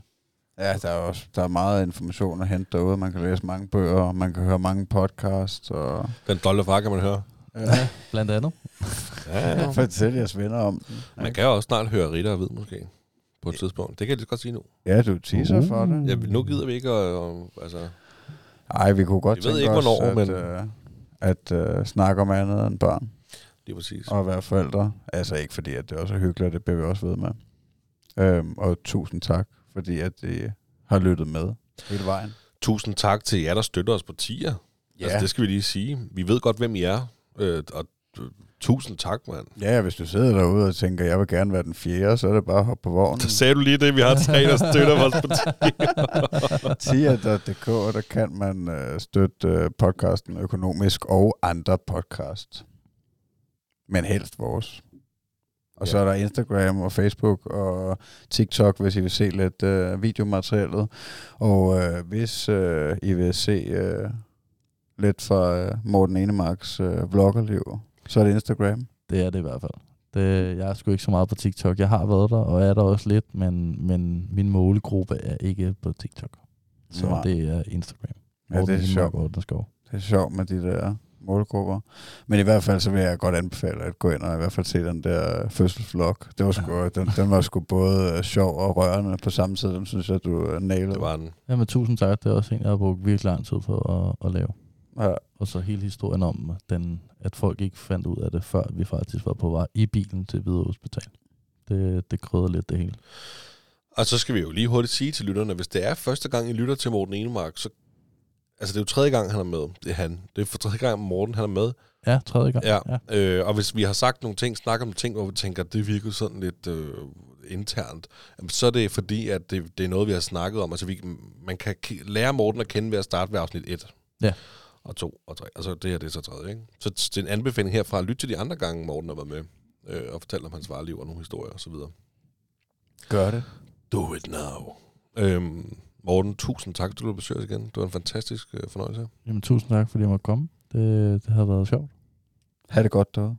Speaker 4: Ja, der er også der er meget information at hente derude. Man kan læse mange bøger, og man kan høre mange podcasts, og
Speaker 2: den dolde far kan man høre.
Speaker 4: ja.
Speaker 1: Blandt andet.
Speaker 2: Ja, *laughs*
Speaker 4: fortæl jeres venner om den.
Speaker 2: Man kan jo også snart høre Ritter og Hvid, måske. På et tidspunkt. Det kan jeg lige godt sige nu.
Speaker 4: Ja, du teaser
Speaker 1: Uh.
Speaker 4: for det.
Speaker 2: Ja, nu gider vi ikke at... at altså,
Speaker 4: Ej, vi kunne godt
Speaker 2: ved
Speaker 4: tænke
Speaker 2: ikke,
Speaker 4: os
Speaker 2: hvornår,
Speaker 4: at,
Speaker 2: men-
Speaker 4: øh, at øh, snakke om andet end børn
Speaker 2: lige præcis.
Speaker 4: og at være forældre. Altså ikke fordi, at det også er hyggeligt, det bliver vi også ved med. Øhm, og tusind tak, fordi at I har lyttet med hele vejen.
Speaker 2: Tusind tak til jer, der støtter os på tier. Ja. Altså, det skal vi lige sige. Vi ved godt, hvem I er. Øh, og øh, tusind tak, mand.
Speaker 4: Ja, hvis du sidder derude og tænker, jeg vil gerne være den fjerde, så er det bare at hoppe på vognen.
Speaker 2: Så sagde du lige det, vi har tre, der støtter os på tier.
Speaker 4: Tia.dk, der kan man øh, støtte øh, podcasten økonomisk og andre podcast. Men helst vores. Og ja. så er der Instagram og Facebook og TikTok, hvis I vil se lidt øh, videomaterialet. Og øh, hvis øh, I vil se øh, lidt fra øh, Morten Enemarks øh, vloggerliv, så er det Instagram.
Speaker 1: Det er det i hvert fald. Det, jeg er sgu ikke så meget på TikTok. Jeg har været der, og er der også lidt, men, men min målgruppe er ikke på TikTok. Så
Speaker 4: Nej.
Speaker 1: det er Instagram.
Speaker 4: Ja, det er sjovt. Det er sjovt med de der målgrupper. Men i hvert fald så vil jeg godt anbefale at gå ind og i hvert fald se den der fødselsvlog. Det var sgu, den, den var sgu både øh, sjov og rørende på samme tid. Den synes jeg, du øh, nailede.
Speaker 2: Det var den.
Speaker 1: Jamen, tusind tak. Det er også en, jeg har brugt virkelig lang tid på at, at lave.
Speaker 4: Ja.
Speaker 1: Og så hele historien om, den, at folk ikke fandt ud af det, før vi faktisk var på vej i bilen til Hvide Hospital. Det, det krydder lidt det hele.
Speaker 2: Og så skal vi jo lige hurtigt sige til lytterne, hvis det er første gang, I lytter til Morten Enemark, så... Altså, det er jo tredje gang, han er med. Det er han. Det er for tredje gang, Morten han er med.
Speaker 1: Ja, tredje gang.
Speaker 2: Ja. ja. Øh, og hvis vi har sagt nogle ting, snakker om ting, hvor vi tænker, at det virker sådan lidt øh, internt, så er det fordi, at det, det er noget, vi har snakket om. Altså, vi, man kan lære Morten at kende ved at starte ved afsnit 1.
Speaker 1: Ja.
Speaker 2: Og 2 og 3. Altså, det her det er så tredje, ikke? Så det er en anbefaling herfra. Lyt til de andre gange, Morten har været med. Øh, og fortælle om hans vareliv og nogle historier og så videre.
Speaker 4: Gør det.
Speaker 2: Do it now. Øhm, Morten, tusind tak, at du besøge os igen. Det var en fantastisk øh, fornøjelse.
Speaker 1: Jamen, tusind tak, fordi jeg måtte komme. Det, det har været sjovt.
Speaker 4: Ha' det godt derude.